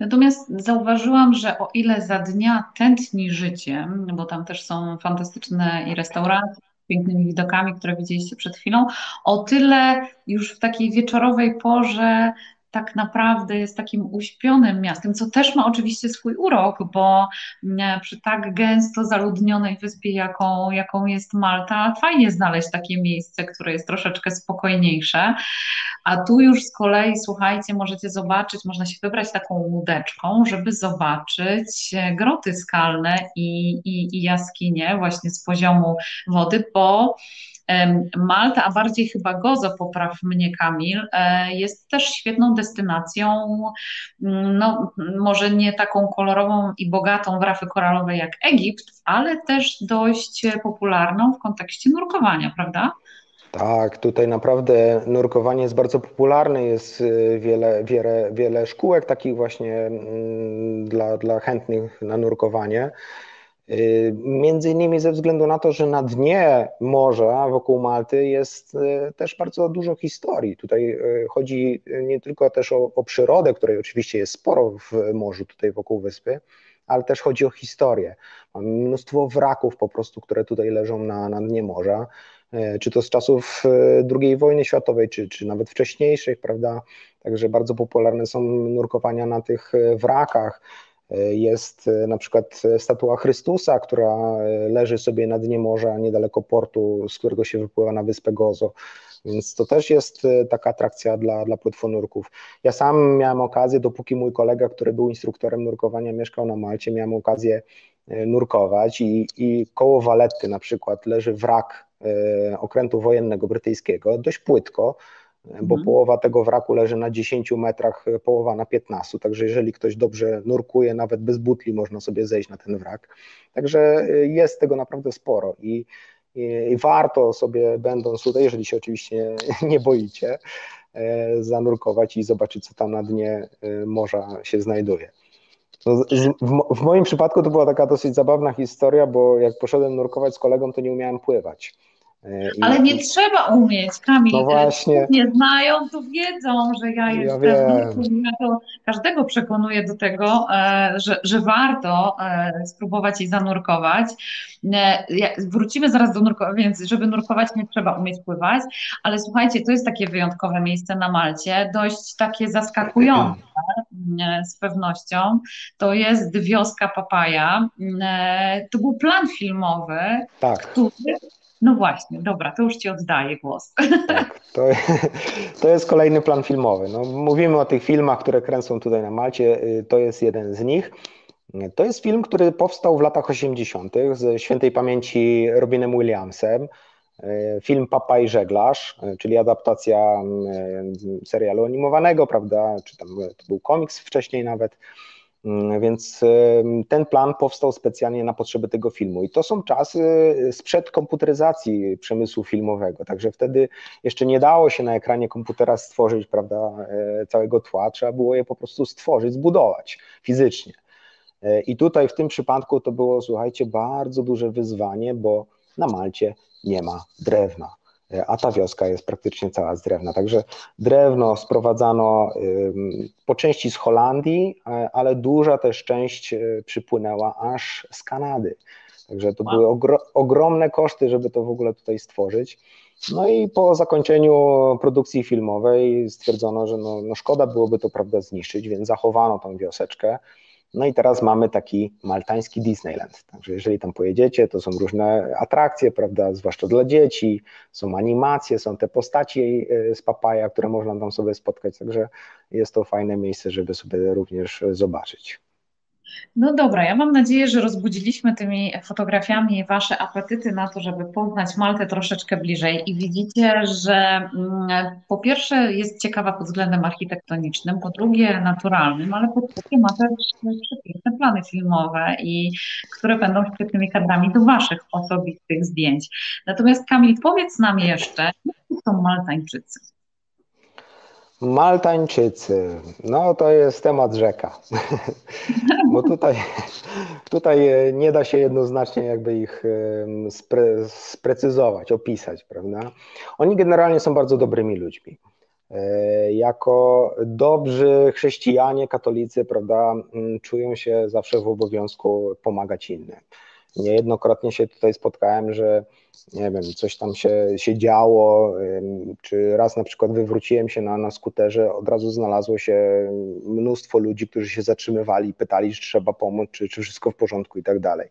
[SPEAKER 1] Natomiast zauważyłam, że o ile za dnia tętni życiem, bo tam też są fantastyczne i restauracje, pięknymi widokami, które widzieliście przed chwilą, o tyle już w takiej wieczorowej porze tak naprawdę jest takim uśpionym miastem, co też ma oczywiście swój urok, bo mm, przy tak gęsto zaludnionej wyspie, jaką, jaką jest Malta, fajnie znaleźć takie miejsce, które jest troszeczkę spokojniejsze. A tu już z kolei, słuchajcie, możecie zobaczyć, można się wybrać taką łódeczką, żeby zobaczyć groty skalne i, i, i jaskinie właśnie z poziomu wody, bo Malta, a bardziej chyba Gozo, popraw mnie Kamil, e, jest też świetną destynacją, mm, no może nie taką kolorową i bogatą w rafy koralowe jak Egipt, ale też dość popularną w kontekście nurkowania, prawda?
[SPEAKER 2] Tak, tutaj naprawdę nurkowanie jest bardzo popularne, jest y, wiele, wiele, wiele szkółek takich właśnie mm, dla, dla chętnych na nurkowanie. Y, między innymi ze względu na to, że na dnie morza wokół Malty jest y, też bardzo dużo historii. Tutaj y, chodzi nie tylko też o, o przyrodę, której oczywiście jest sporo w morzu tutaj wokół wyspy, ale też chodzi o historię. Mamy mnóstwo wraków po prostu, które tutaj leżą na, na dnie morza, czy to z czasów II wojny światowej, czy, czy nawet wcześniejszych, prawda? Także bardzo popularne są nurkowania na tych wrakach. Jest na przykład statua Chrystusa, która leży sobie na dnie morza niedaleko portu, z którego się wypływa na wyspę Gozo. Więc to też jest e, taka atrakcja dla, dla płetwonurków. Ja sam miałem okazję, dopóki mój kolega, który był instruktorem nurkowania, mieszkał na Malcie, miałem okazję e, nurkować i, i koło Waletty na przykład leży wrak e, okrętu wojennego brytyjskiego, dość płytko, bo mhm. połowa tego wraku leży na 10 metrach, połowa na 15, także jeżeli ktoś dobrze nurkuje, nawet bez butli można sobie zejść na ten wrak. Także jest tego naprawdę sporo i i, warto sobie, będąc tutaj, jeżeli się oczywiście nie boicie, e, zanurkować i zobaczyć, co tam na dnie e, morza się znajduje. No, w, moim przypadku to była taka dosyć zabawna historia, bo jak poszedłem nurkować z kolegą, to nie umiałem pływać.
[SPEAKER 1] E, I, Ale nie trzeba umieć, Kamil. No właśnie. Nie znają, to wiedzą, że ja jestem. Ja, ja to każdego przekonuję do tego, e, że, że warto e, spróbować i zanurkować. Wrócimy zaraz do nurkowania, więc żeby nurkować nie trzeba umieć pływać, ale słuchajcie, to jest takie wyjątkowe miejsce na Malcie, dość takie zaskakujące z pewnością. To jest wioska Papaja. To był plan filmowy, tak. który no właśnie, dobra, to już Ci oddaję głos.
[SPEAKER 2] Tak, to, to jest kolejny plan filmowy. No, mówimy o tych filmach, które kręcą tutaj na Malcie, y, to jest jeden z nich. To jest film, który powstał w latach 80. z świętej pamięci Robinem Williamsem. Y, film Papa i Żeglarz, y, czyli adaptacja serialu animowanego, prawda, czy tam to był komiks wcześniej nawet. Mm, więc ten plan powstał specjalnie na potrzeby tego filmu. I to są czasy sprzed komputeryzacji przemysłu filmowego. Także wtedy jeszcze nie dało się na ekranie komputera stworzyć prawda, e, całego tła, trzeba było je po prostu stworzyć, zbudować fizycznie. E, I tutaj w tym przypadku to było, słuchajcie, bardzo duże wyzwanie, bo na Malcie nie ma drewna a ta wioska jest praktycznie cała z drewna. Także drewno sprowadzano po części z Holandii, e, ale duża też część e, przypłynęła aż z Kanady. Także to wow. były ogro ogromne koszty, żeby to w ogóle tutaj stworzyć. No i po zakończeniu produkcji filmowej stwierdzono, że no, no szkoda byłoby to prawda zniszczyć, więc zachowano tą wioseczkę. No i teraz mamy taki maltański Disneyland. Także jeżeli tam pojedziecie, to są różne atrakcje, prawda, zwłaszcza dla dzieci, są animacje, są te postaci e, z papaja, które można tam sobie spotkać, także jest to fajne miejsce, żeby sobie również zobaczyć.
[SPEAKER 1] No dobra, ja mam nadzieję, że rozbudziliśmy tymi fotografiami Wasze apetyty na to, żeby poznać Maltę troszeczkę bliżej i widzicie, że mm, po pierwsze jest ciekawa pod względem architektonicznym, po drugie naturalnym, ale po trzecie ma też przepiękne plany filmowe i które będą świetnymi kadrami do Waszych osobistych zdjęć. Natomiast Kamil, powiedz nam jeszcze, jak są Maltańczycy?
[SPEAKER 2] Maltańczycy, no to jest temat rzeka, bo tutaj, tutaj e, nie da się jednoznacznie jakby ich spre, sprecyzować, opisać, prawda? Oni generalnie są bardzo dobrymi ludźmi. E, jako dobrzy chrześcijanie, katolicy, prawda, czują się zawsze w obowiązku pomagać innym. Niejednokrotnie się tutaj spotkałem, że nie wiem, coś tam się, się działo, czy raz na przykład wywróciłem się na, na skuterze, od razu znalazło się mnóstwo ludzi, którzy się zatrzymywali, pytali, czy trzeba pomóc, czy, czy wszystko w porządku i tak dalej.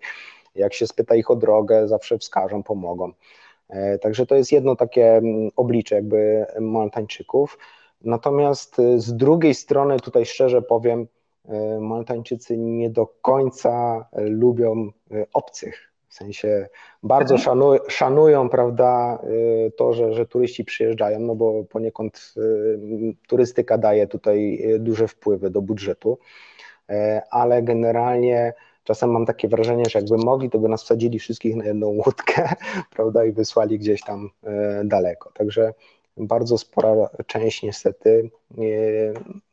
[SPEAKER 2] Jak się spyta ich o drogę, zawsze wskażą, pomogą. E, także to jest jedno takie oblicze jakby Maltańczyków. Natomiast z drugiej strony, tutaj szczerze powiem, Maltańczycy nie do końca lubią e, obcych. W sensie bardzo mhm. szanuj, szanują, prawda, to, że, że turyści przyjeżdżają, no bo poniekąd turystyka daje tutaj duże wpływy do budżetu, e, ale generalnie czasem mam takie wrażenie, że jakby mogli, to by nas wsadzili wszystkich na jedną łódkę, prawda, i wysłali gdzieś tam e, daleko. Także bardzo spora część niestety,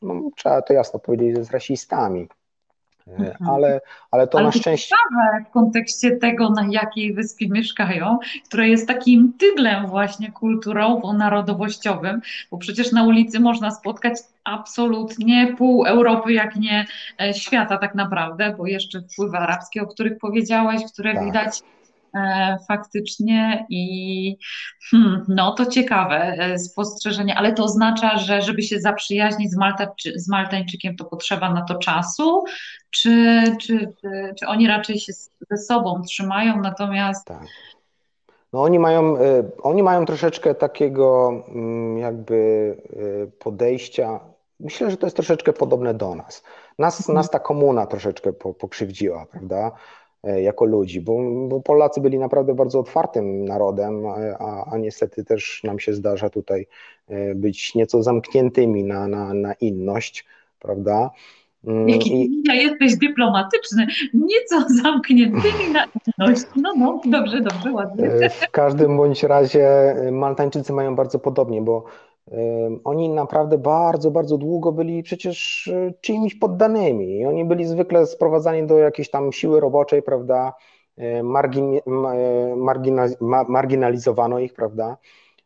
[SPEAKER 2] no, trzeba to jasno powiedzieć, jest rasistami Mhm. Ale, ale to
[SPEAKER 1] ale
[SPEAKER 2] na szczęście.
[SPEAKER 1] w kontekście tego, na jakiej wyspie mieszkają, która jest takim tyglem właśnie kulturowo-narodowościowym, bo przecież na ulicy można spotkać absolutnie pół Europy, jak nie e, świata tak naprawdę, bo jeszcze wpływy arabskie, o których powiedziałaś, które tak. widać E, faktycznie i hmm, no to ciekawe e, spostrzeżenie, ale to oznacza, że żeby się zaprzyjaźnić z, Malta, z Maltańczykiem, to potrzeba na to czasu, czy, czy, czy, czy oni raczej się ze sobą trzymają, natomiast
[SPEAKER 2] tak. No oni mają, e, oni mają troszeczkę takiego mm, jakby podejścia. Myślę, że to jest troszeczkę podobne do nas. Nas, mhm. nas ta komuna troszeczkę pokrzywdziła, prawda? E, jako ludzi, bo, bo, Polacy byli naprawdę bardzo otwartym narodem, a, a, niestety też nam się zdarza tutaj e, być nieco zamkniętymi na, na, na inność, prawda?
[SPEAKER 1] Mm, Jaki I... jesteś dyplomatyczny, nieco zamkniętymi na inność. No, no, dobrze, dobrze, ładnie.
[SPEAKER 2] E, w każdym bądź razie Maltańczycy mają bardzo podobnie, bo oni naprawdę bardzo, bardzo długo byli przecież e, czyimiś poddanymi. Oni byli zwykle sprowadzani do jakiejś tam siły roboczej, prawda? E, margin, e, margina, marginalizowano ich, prawda?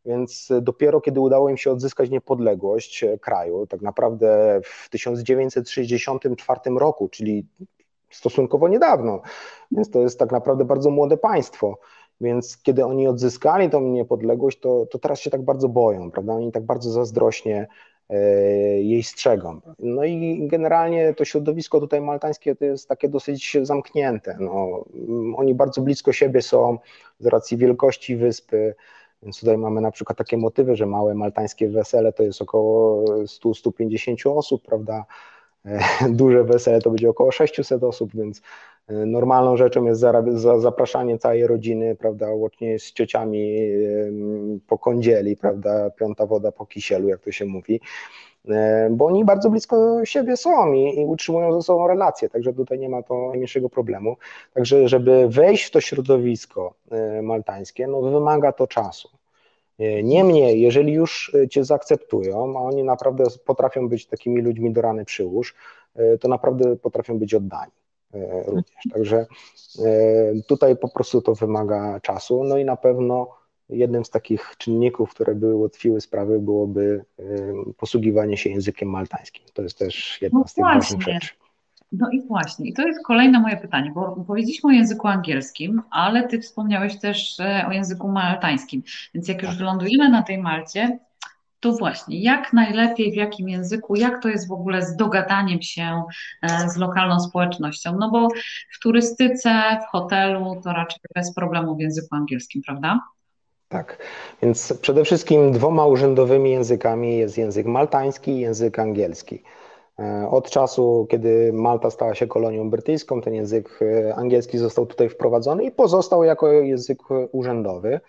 [SPEAKER 2] Więc dopiero kiedy udało im się odzyskać niepodległość kraju, tak naprawdę w 1964 roku, czyli stosunkowo niedawno, więc to jest tak naprawdę bardzo młode państwo więc kiedy oni odzyskali tą niepodległość, to, to teraz się tak bardzo boją, prawda? Oni tak bardzo zazdrośnie e, jej strzegą. No i generalnie to środowisko tutaj maltańskie to jest takie dosyć zamknięte. No, oni bardzo blisko siebie są z racji wielkości wyspy, więc tutaj mamy na przykład takie motywy, że małe maltańskie wesele to jest około 100-150 osób, prawda? E, duże wesele to będzie około 600 osób, więc Normalną rzeczą jest zapraszanie całej rodziny, prawda, łącznie z ciociami po kądzieli, prawda, piąta woda po kisielu, jak to się mówi, bo oni bardzo blisko siebie są i, i utrzymują ze sobą relacje, także tutaj nie ma to najmniejszego problemu. Także, żeby wejść w to środowisko e, maltańskie, no wymaga to czasu. E, niemniej, jeżeli już cię zaakceptują, a oni naprawdę potrafią być takimi ludźmi do rany przyłóż, e, to naprawdę potrafią być oddani. E, również. Także e, tutaj po prostu to wymaga czasu. No i na pewno jednym z takich czynników, które by ułatwiły sprawy, byłoby e, posługiwanie się językiem maltańskim. To jest też jedna no z tych ważnych rzeczy.
[SPEAKER 1] No i właśnie, i to jest kolejne moje pytanie, bo powiedzieliśmy o języku angielskim, ale ty wspomniałeś też o języku maltańskim. Więc jak już tak. wylądujemy na tej Malcie, to właśnie, jak najlepiej, w jakim języku, jak to jest w ogóle z dogadaniem się e, z lokalną społecznością? No bo w turystyce, w hotelu to raczej bez problemu w języku angielskim, prawda?
[SPEAKER 2] Tak, więc przede wszystkim dwoma urzędowymi językami jest język maltański i język angielski. E, od czasu, kiedy Malta stała się kolonią brytyjską, ten język e, angielski został tutaj wprowadzony i pozostał jako język urzędowy.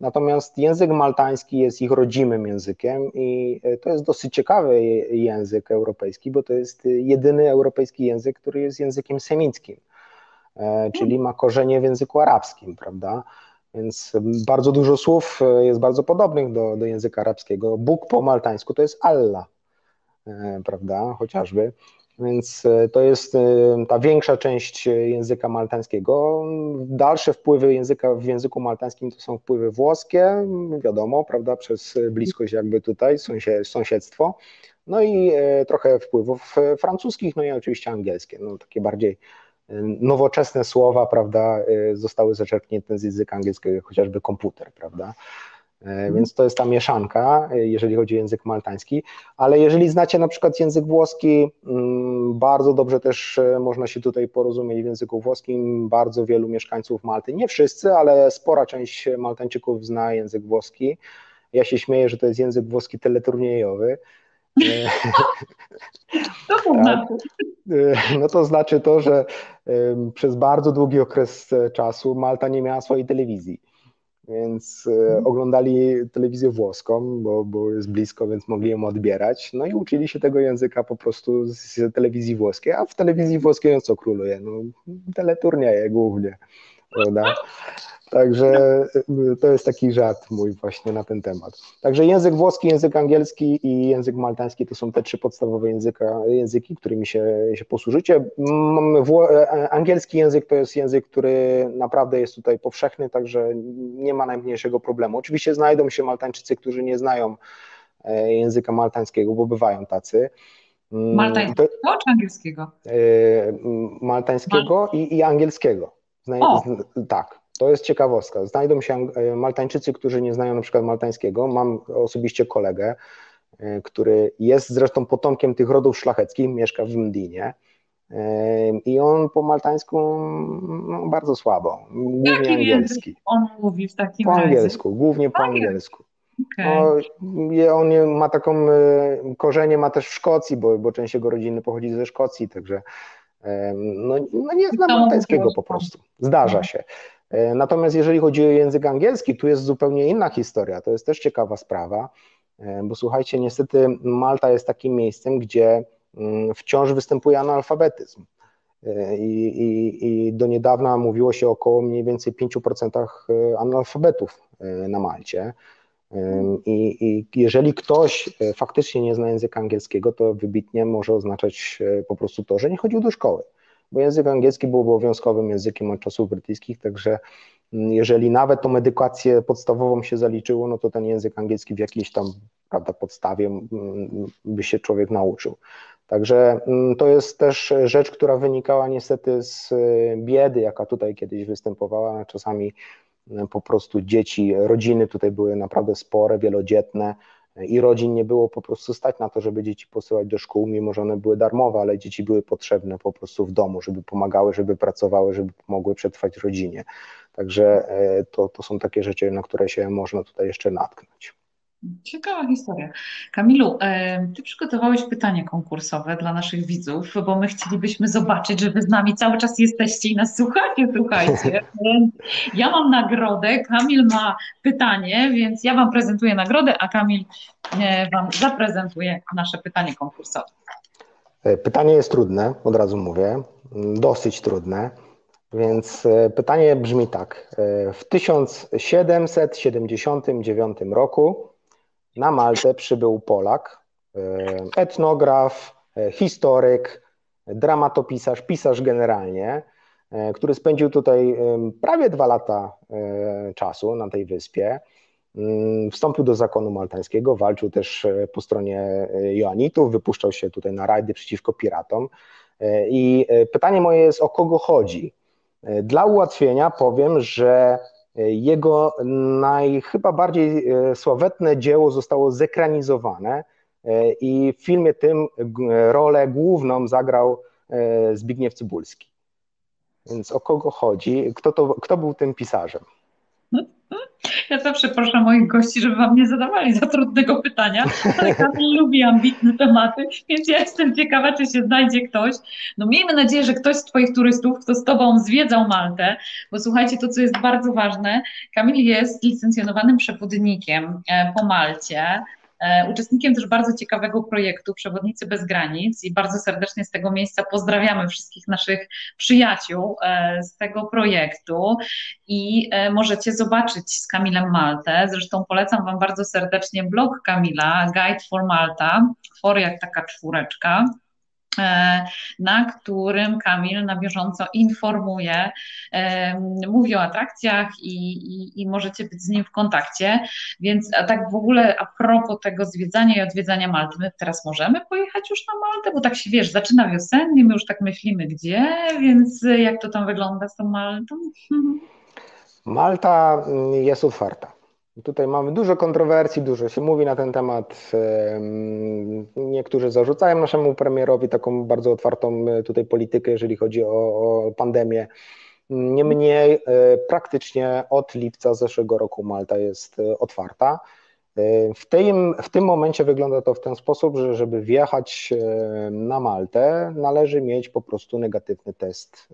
[SPEAKER 2] Natomiast język maltański jest ich rodzimym językiem i e, to jest dosyć ciekawy język europejski, bo to jest jedyny europejski język, który jest językiem semickim, czyli ma korzenie w języku arabskim, prawda? Więc bardzo dużo słów jest bardzo podobnych do, do języka arabskiego. Bóg po maltańsku to jest Allah, prawda? Chociażby. Więc e, to jest e, ta większa część języka maltańskiego. Dalsze wpływy języka w języku maltańskim to są wpływy włoskie, wiadomo, prawda, przez bliskość jakby tutaj, sąsiedztwo. No i e, trochę wpływów francuskich, no i oczywiście angielskie, no takie bardziej nowoczesne słowa, prawda, zostały zaczerpnięte z języka angielskiego, chociażby komputer, prawda. E, mhm. Więc to jest ta mieszanka, e, jeżeli chodzi o język maltański. Ale jeżeli znacie na przykład język włoski, mm, bardzo dobrze też e, można się tutaj porozumieć w języku włoskim. Bardzo wielu mieszkańców Malty, nie wszyscy, ale spora część Maltańczyków zna język włoski. Ja się śmieję, że to jest język włoski teleturniejowy. tak. No to znaczy to, że przez bardzo długi okres czasu Malta nie miała swojej telewizji więc e, mhm. oglądali telewizję włoską, bo, bo jest blisko, więc mogli ją odbierać. No i uczyli się tego języka po prostu z telewizji włoskiej, a w telewizji włoskiej no co króluje? No, teleturnieje głównie. Prawda? Także y, to jest taki żart mój właśnie na ten temat. Także język włoski, język angielski i język maltański to są te trzy podstawowe języka, języki, którymi się, się posłużycie. Wło, e, angielski język to jest język, który naprawdę jest tutaj powszechny, także nie ma najmniejszego problemu. Oczywiście znajdą się Maltańczycy, którzy nie znają e, języka maltańskiego, bo bywają tacy.
[SPEAKER 1] Mm, maltańskiego czy angielskiego? E,
[SPEAKER 2] maltańskiego Mal... i, i angielskiego. Zna, tak, to jest ciekawostka. Znajdą się e, Maltańczycy, którzy nie znają na przykład maltańskiego. Mam osobiście kolegę, e, który jest zresztą potomkiem tych rodów szlacheckich, mieszka w Mdinie. E, I on po maltańsku no, bardzo słabo, głównie Jaki angielski.
[SPEAKER 1] On mówi w takim
[SPEAKER 2] Po razie? angielsku, głównie po angielsku. Okay. No, on ma taką korzenie, ma też w Szkocji, bo, bo część jego rodziny pochodzi ze Szkocji, także no, no nie zna maltańskiego po prostu. Zdarza się. E, natomiast jeżeli chodzi o język angielski, tu jest zupełnie inna historia. To jest też ciekawa sprawa, e, bo słuchajcie, niestety Malta jest takim miejscem, gdzie mm, wciąż występuje analfabetyzm. E, I, i, I, do niedawna mówiło się około mniej więcej 5% analfabetów na Malcie. I, I, jeżeli ktoś faktycznie nie zna języka angielskiego, to wybitnie może oznaczać po prostu to, że nie chodził do szkoły bo język angielski był obowiązkowym językiem od czasów brytyjskich, także mm, jeżeli nawet tą edukację podstawową się zaliczyło, no to ten język angielski w jakiejś tam prawda, podstawie mm, by się człowiek nauczył. Także mm, to jest też rzecz, która wynikała niestety z y, biedy, jaka tutaj kiedyś występowała. Czasami po prostu dzieci, rodziny tutaj były naprawdę spore, wielodzietne i rodzin nie było po prostu stać na to, żeby dzieci posyłać do szkół, mimo że one były darmowe, ale dzieci były potrzebne po prostu w domu, żeby pomagały, żeby pracowały, żeby pomogły przetrwać rodzinie. Także e, to, to są takie rzeczy, na które się można tutaj jeszcze natknąć.
[SPEAKER 1] Ciekawa historia. Kamilu, ty przygotowałeś pytanie konkursowe dla naszych widzów, bo my chcielibyśmy zobaczyć, że wy z nami cały czas jesteście i nas słuchacie, słuchajcie. Ja mam nagrodę, Kamil ma pytanie, więc ja wam prezentuję nagrodę, a Kamil e, wam zaprezentuje nasze pytanie konkursowe.
[SPEAKER 2] E, pytanie jest trudne, od razu mówię, dosyć trudne. Więc e, pytanie brzmi tak. W 1779 roku na Maltę przybył Polak, e, etnograf, e, historyk, dramatopisarz, pisarz generalnie, e, który spędził tutaj prawie dwa lata czasu na tej wyspie. Mm, wstąpił do zakonu maltańskiego, walczył też po stronie Joanitów, wypuszczał się tutaj na rajdy przeciwko piratom. I pytanie moje jest, o kogo chodzi? Dla ułatwienia powiem, że jego naj, chyba bardziej e, sławetne dzieło zostało zekranizowane e, i w filmie tym rolę główną zagrał e, Zbigniew Cybulski. Więc o kogo chodzi? Kto, to, kto był tym pisarzem?
[SPEAKER 1] Ja zawsze proszę moich gości, żeby wam nie zadawali za trudnego pytania, ale Kamil lubi ambitne tematy, więc ja jestem ciekawa, czy się znajdzie ktoś. No miejmy nadzieję, że ktoś z twoich turystów, kto z tobą zwiedzał Maltę, bo słuchajcie, to co jest bardzo ważne, Kamil jest licencjonowanym przewodnikiem e, po Malcie, uczestnikiem też bardzo ciekawego projektu Przewodnicy bez granic i bardzo serdecznie z tego miejsca pozdrawiamy wszystkich naszych przyjaciół e, z tego projektu i e, możecie zobaczyć z Kamilem Maltę. Zresztą polecam Wam bardzo serdecznie blog Kamila, Guide for Malta, for jak taka czwóreczka. E, na którym Kamil na bieżąco informuje, e, mówi o atrakcjach i, i, i, możecie być z nim w kontakcie. Więc a tak w ogóle a propos tego zwiedzania i odwiedzania Malty, my teraz możemy pojechać już na Maltę, bo tak się wiesz, zaczyna wiosennie, my już tak myślimy gdzie, więc jak to tam wygląda z tą Maltą?
[SPEAKER 2] Malta jest otwarta. Tutaj mamy dużo kontrowersji, dużo się mówi na ten temat. Niektórzy zarzucają naszemu premierowi taką bardzo otwartą e, tutaj politykę, jeżeli chodzi o, o pandemię. Niemniej e, praktycznie od lipca zeszłego roku Malta jest e, otwarta. W tym, w tym momencie wygląda to w ten sposób, że żeby wjechać na Maltę, należy mieć po prostu negatywny test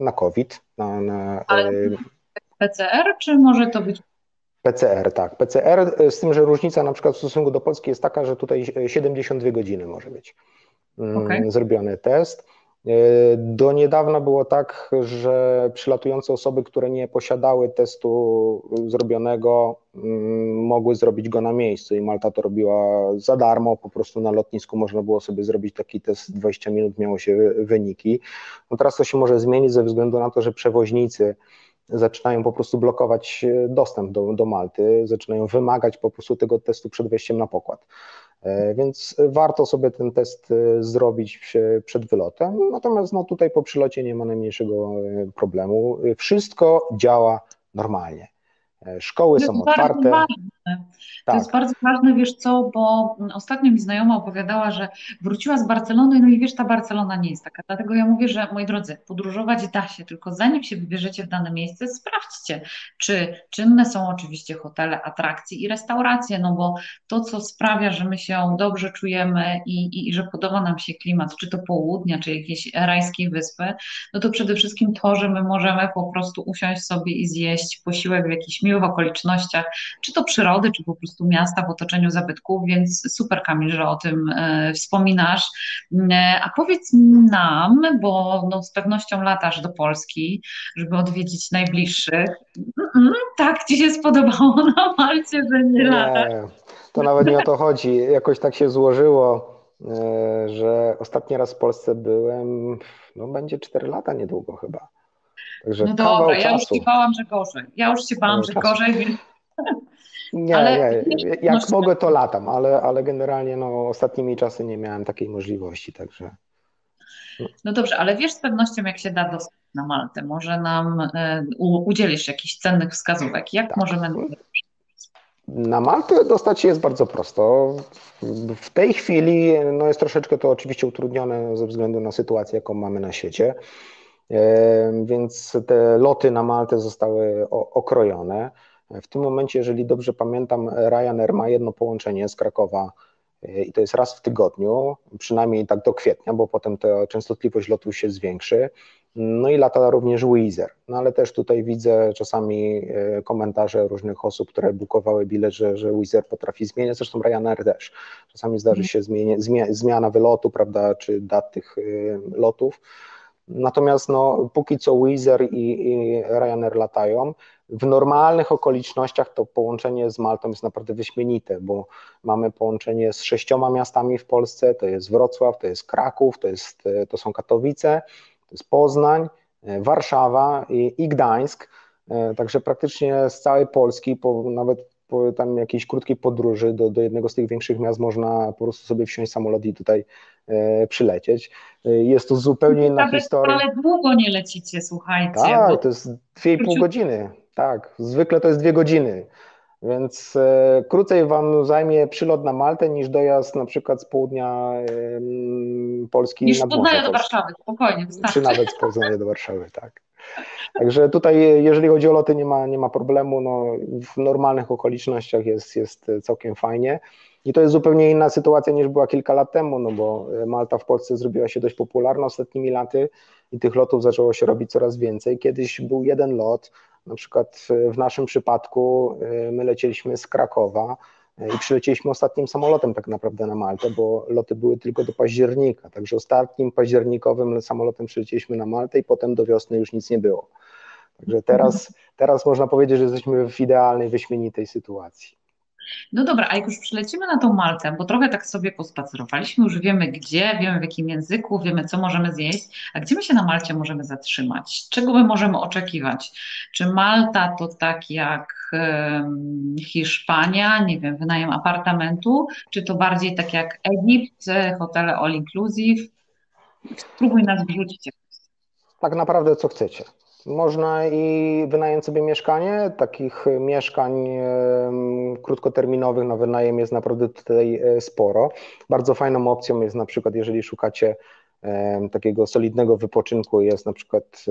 [SPEAKER 2] na COVID. Na, na,
[SPEAKER 1] Ale PCR, czy może to być
[SPEAKER 2] PCR, tak. PCR, e, z tym, że różnica na przykład w stosunku do Polski jest taka, że tutaj 72 godziny może być mm, okay. zrobiony test. Do niedawna było tak, że przylatujące osoby, które nie posiadały testu zrobionego, mm, mogły zrobić go na miejscu i Malta to robiła za darmo, po prostu na lotnisku można było sobie zrobić taki test, 20 minut miało się wyniki. No teraz to się może zmienić ze względu na to, że przewoźnicy zaczynają po prostu blokować dostęp do, do Malty, zaczynają wymagać po prostu tego testu przed wejściem na pokład. E, więc warto sobie ten test e, zrobić przed wylotem. Natomiast no, tutaj po przylocie nie ma najmniejszego e, problemu. Wszystko działa normalnie. Szkoły są otwarte.
[SPEAKER 1] Tak. To jest bardzo ważne, wiesz co, bo ostatnio mi znajoma opowiadała, że wróciła z Barcelony, no i wiesz, ta Barcelona nie jest taka. Dlatego ja mówię, że moi drodzy, podróżować da się, tylko zanim się wybierzecie w dane miejsce, sprawdźcie, czy czynne są oczywiście hotele, atrakcje i restauracje, no bo to, co sprawia, że my się dobrze czujemy i, i, i że podoba nam się klimat, czy to południa, czy jakieś rajskie wyspy, no to przede wszystkim to, że my możemy po prostu usiąść sobie i zjeść posiłek w jakichś miłych okolicznościach, czy to przyrody, czy po prostu miasta w otoczeniu zabytków, więc super Kamil, że o tym e, wspominasz. E, a powiedz nam, bo no, z pewnością latasz do Polski, żeby odwiedzić najbliższych. Mm, tak ci się spodobało na Malcie, że nie, nie latasz?
[SPEAKER 2] To nawet nie o to chodzi. Jakoś tak się złożyło, e, że ostatni raz w Polsce byłem, no będzie 4 lata niedługo chyba.
[SPEAKER 1] Także no dobra, ja już się bałam, że gorzej. Ja już się bałam, że gorzej, więc
[SPEAKER 2] nie, ale nie. Jak mogę, to latam, ale, ale generalnie no, ostatnimi czasy nie miałem takiej możliwości, także.
[SPEAKER 1] No dobrze, ale wiesz z pewnością, jak się da dostać na Maltę. Może nam e, udzielisz jakichś cennych wskazówek. Jak tak. możemy.
[SPEAKER 2] Na Maltę dostać się jest bardzo prosto. W tej chwili no jest troszeczkę to oczywiście utrudnione ze względu na sytuację, jaką mamy na świecie. E, więc te loty na Maltę zostały okrojone. W tym momencie, jeżeli dobrze pamiętam, Ryanair ma jedno połączenie z Krakowa e, i to jest raz w tygodniu, przynajmniej tak do kwietnia, bo potem ta częstotliwość lotu się zwiększy. No i lata również Wizer. No ale też tutaj widzę czasami e, komentarze różnych osób, które bukowały bilet, że, że Wizer potrafi zmieniać, zresztą Ryanair też. Czasami zdarzy mhm. się zmienia, zmiana wylotu, prawda, czy dat tych e, lotów. Natomiast no, póki co Wizer i, i Ryanair latają. W normalnych okolicznościach to połączenie z Maltą jest naprawdę wyśmienite, bo mamy połączenie z sześcioma miastami w Polsce, to jest Wrocław, to jest Kraków, to, jest, to są Katowice, to jest Poznań, Warszawa i, i Gdańsk, także praktycznie z całej Polski, po, nawet po tam jakiejś krótkiej podróży do, do jednego z tych większych miast można po prostu sobie wsiąść samolot i tutaj e, przylecieć. E, jest to zupełnie inna Nawet historia.
[SPEAKER 1] Ale długo nie lecicie, słuchajcie.
[SPEAKER 2] Tak, bo... to jest 2,5 godziny. Tak, zwykle to jest dwie godziny. Więc e, krócej Wam zajmie przylot na Maltę niż dojazd na przykład z południa e, Polski
[SPEAKER 1] niż
[SPEAKER 2] na
[SPEAKER 1] Poznania do Warszawy, spokojnie. Wystarczy.
[SPEAKER 2] Czy nawet z Poznania do Warszawy, tak. Także tutaj, jeżeli chodzi o loty, nie ma, nie ma problemu. No, w normalnych okolicznościach jest, jest całkiem fajnie. I to jest zupełnie inna sytuacja niż była kilka lat temu, no bo Malta w Polsce zrobiła się dość popularna ostatnimi laty i tych lotów zaczęło się robić coraz więcej. Kiedyś był jeden lot, na przykład w naszym przypadku y, my lecieliśmy z Krakowa y, i przylecieliśmy ostatnim samolotem tak naprawdę na Maltę, bo loty były tylko do października. Także ostatnim październikowym samolotem przylecieliśmy na Maltę i potem do wiosny już nic nie było. Także teraz, teraz można powiedzieć, że jesteśmy w idealnej, wyśmienitej sytuacji.
[SPEAKER 1] No dobra, a jak już przylecimy na tą Maltę, bo trochę tak sobie pospacerowaliśmy, już wiemy gdzie, wiemy w jakim języku, wiemy co możemy zjeść, a gdzie my się na Malcie możemy zatrzymać? Czego my możemy oczekiwać? Czy Malta to tak jak Hiszpania, nie wiem, wynajem apartamentu, czy to bardziej tak jak Egipt, hotele all inclusive? Spróbuj nas wrzucić.
[SPEAKER 2] Tak naprawdę co chcecie. Można i wynająć sobie mieszkanie. Takich mieszkań krótkoterminowych na wynajem jest naprawdę tutaj e, sporo. Bardzo fajną opcją jest na przykład, jeżeli szukacie takiego solidnego wypoczynku, jest na przykład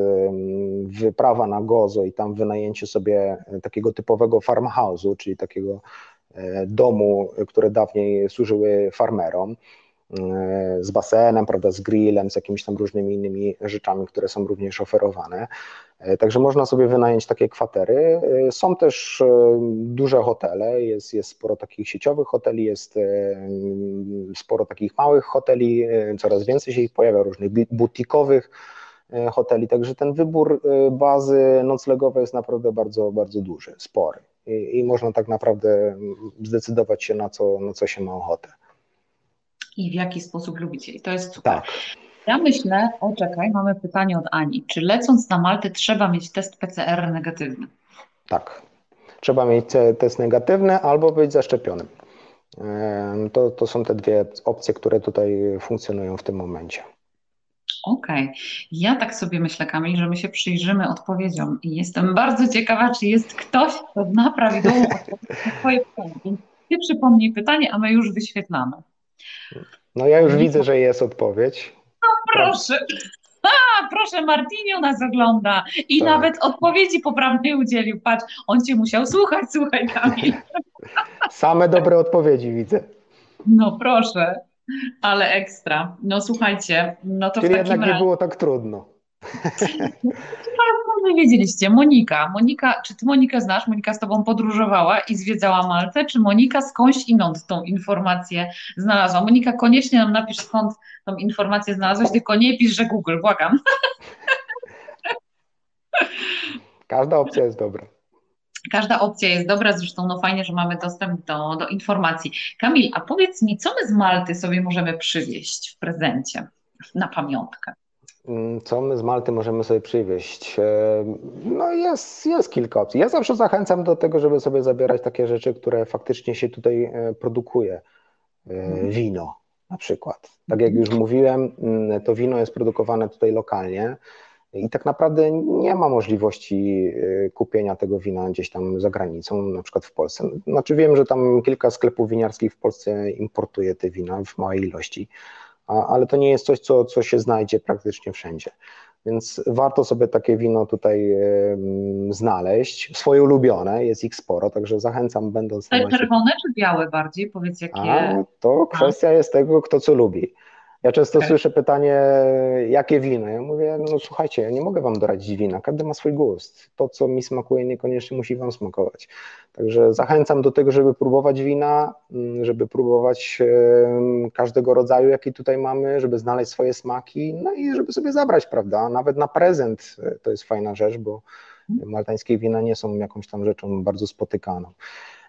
[SPEAKER 2] wyprawa na Gozo i tam wynajęcie sobie takiego typowego farmhouse'u, czyli takiego e, domu, które dawniej służyły farmerom. Z basenem, prawda, z grillem, z jakimiś tam różnymi innymi rzeczami, które są również oferowane. Także można sobie wynająć takie kwatery. Są też duże hotele, jest, jest sporo takich sieciowych hoteli, jest sporo takich małych hoteli, coraz więcej się ich pojawia, różnych butikowych hoteli, także ten wybór bazy noclegowej jest naprawdę bardzo, bardzo duży, spory. I, i można tak naprawdę zdecydować się na co, na co się ma ochotę
[SPEAKER 1] i w jaki sposób lubicie. I to jest super.
[SPEAKER 2] Tak.
[SPEAKER 1] Ja myślę, o czekaj, mamy pytanie od Ani. Czy lecąc na Maltę trzeba mieć test PCR negatywny?
[SPEAKER 2] Tak. Trzeba mieć test negatywny albo być zaszczepionym. To, to są te dwie opcje, które tutaj funkcjonują w tym momencie.
[SPEAKER 1] Okej. Okay. Ja tak sobie myślę, Kamil, że my się przyjrzymy odpowiedziom i jestem bardzo ciekawa, czy jest ktoś, kto zna prawidłową odpowiedź na Twoje pytanie. Ty przypomnij pytanie, a my już wyświetlamy.
[SPEAKER 2] No ja już widzę, że jest odpowiedź.
[SPEAKER 1] No proszę. A, proszę, Martinio nas ogląda i tak. nawet odpowiedzi poprawnej udzielił. Patrz, on cię musiał słuchać, słuchaj Kamil.
[SPEAKER 2] Same dobre odpowiedzi widzę.
[SPEAKER 1] No proszę, ale ekstra. No słuchajcie, no to
[SPEAKER 2] Czyli
[SPEAKER 1] w
[SPEAKER 2] takim jednak
[SPEAKER 1] razie...
[SPEAKER 2] nie było tak trudno.
[SPEAKER 1] No, wiedzieliście, Monika. Monika, czy ty Monikę znasz? Monika z tobą podróżowała i zwiedzała Maltę, czy Monika skądś inąd tą informację znalazła? Monika, koniecznie nam napisz skąd tą informację znalazłaś, tylko nie pisz, że Google, błagam.
[SPEAKER 2] Każda opcja jest dobra.
[SPEAKER 1] Każda opcja jest dobra, zresztą no fajnie, że mamy dostęp do, do informacji. Kamil, a powiedz mi, co my z Malty sobie możemy przywieźć w prezencie na pamiątkę?
[SPEAKER 2] Mm, co my z Malty możemy sobie przywieźć? E, no jest, jest kilka opcji. Ja zawsze zachęcam do tego, żeby sobie zabierać takie rzeczy, które faktycznie się tutaj e, produkuje. E, mhm. Wino na przykład. Tak jak już mówiłem, mm, to wino jest produkowane tutaj lokalnie i tak naprawdę nie ma możliwości kupienia tego wina gdzieś tam za granicą, na przykład w Polsce. Znaczy wiem, że tam kilka sklepów winiarskich w Polsce importuje te wina w małej ilości, ale to nie jest coś, co, co się znajdzie praktycznie wszędzie. Więc warto sobie takie wino tutaj znaleźć. Swoje ulubione, jest ich sporo, także zachęcam, będąc.
[SPEAKER 1] Te czerwone czy białe bardziej? Powiedz jakie.
[SPEAKER 2] A, to kwestia jest tego, kto co lubi. Ja często okay. słyszę pytanie, jakie wino? Ja mówię, no słuchajcie, ja nie mogę wam doradzić wina, każdy ma swój gust. To, co mi smakuje, niekoniecznie musi wam smakować. Także zachęcam do tego, żeby próbować wina, mm, żeby próbować każdego rodzaju, jaki tutaj mamy, żeby znaleźć swoje smaki, no i żeby sobie zabrać, prawda? Nawet na prezent e, to jest fajna rzecz, bo maltańskie wina nie są jakąś tam rzeczą bardzo spotykaną.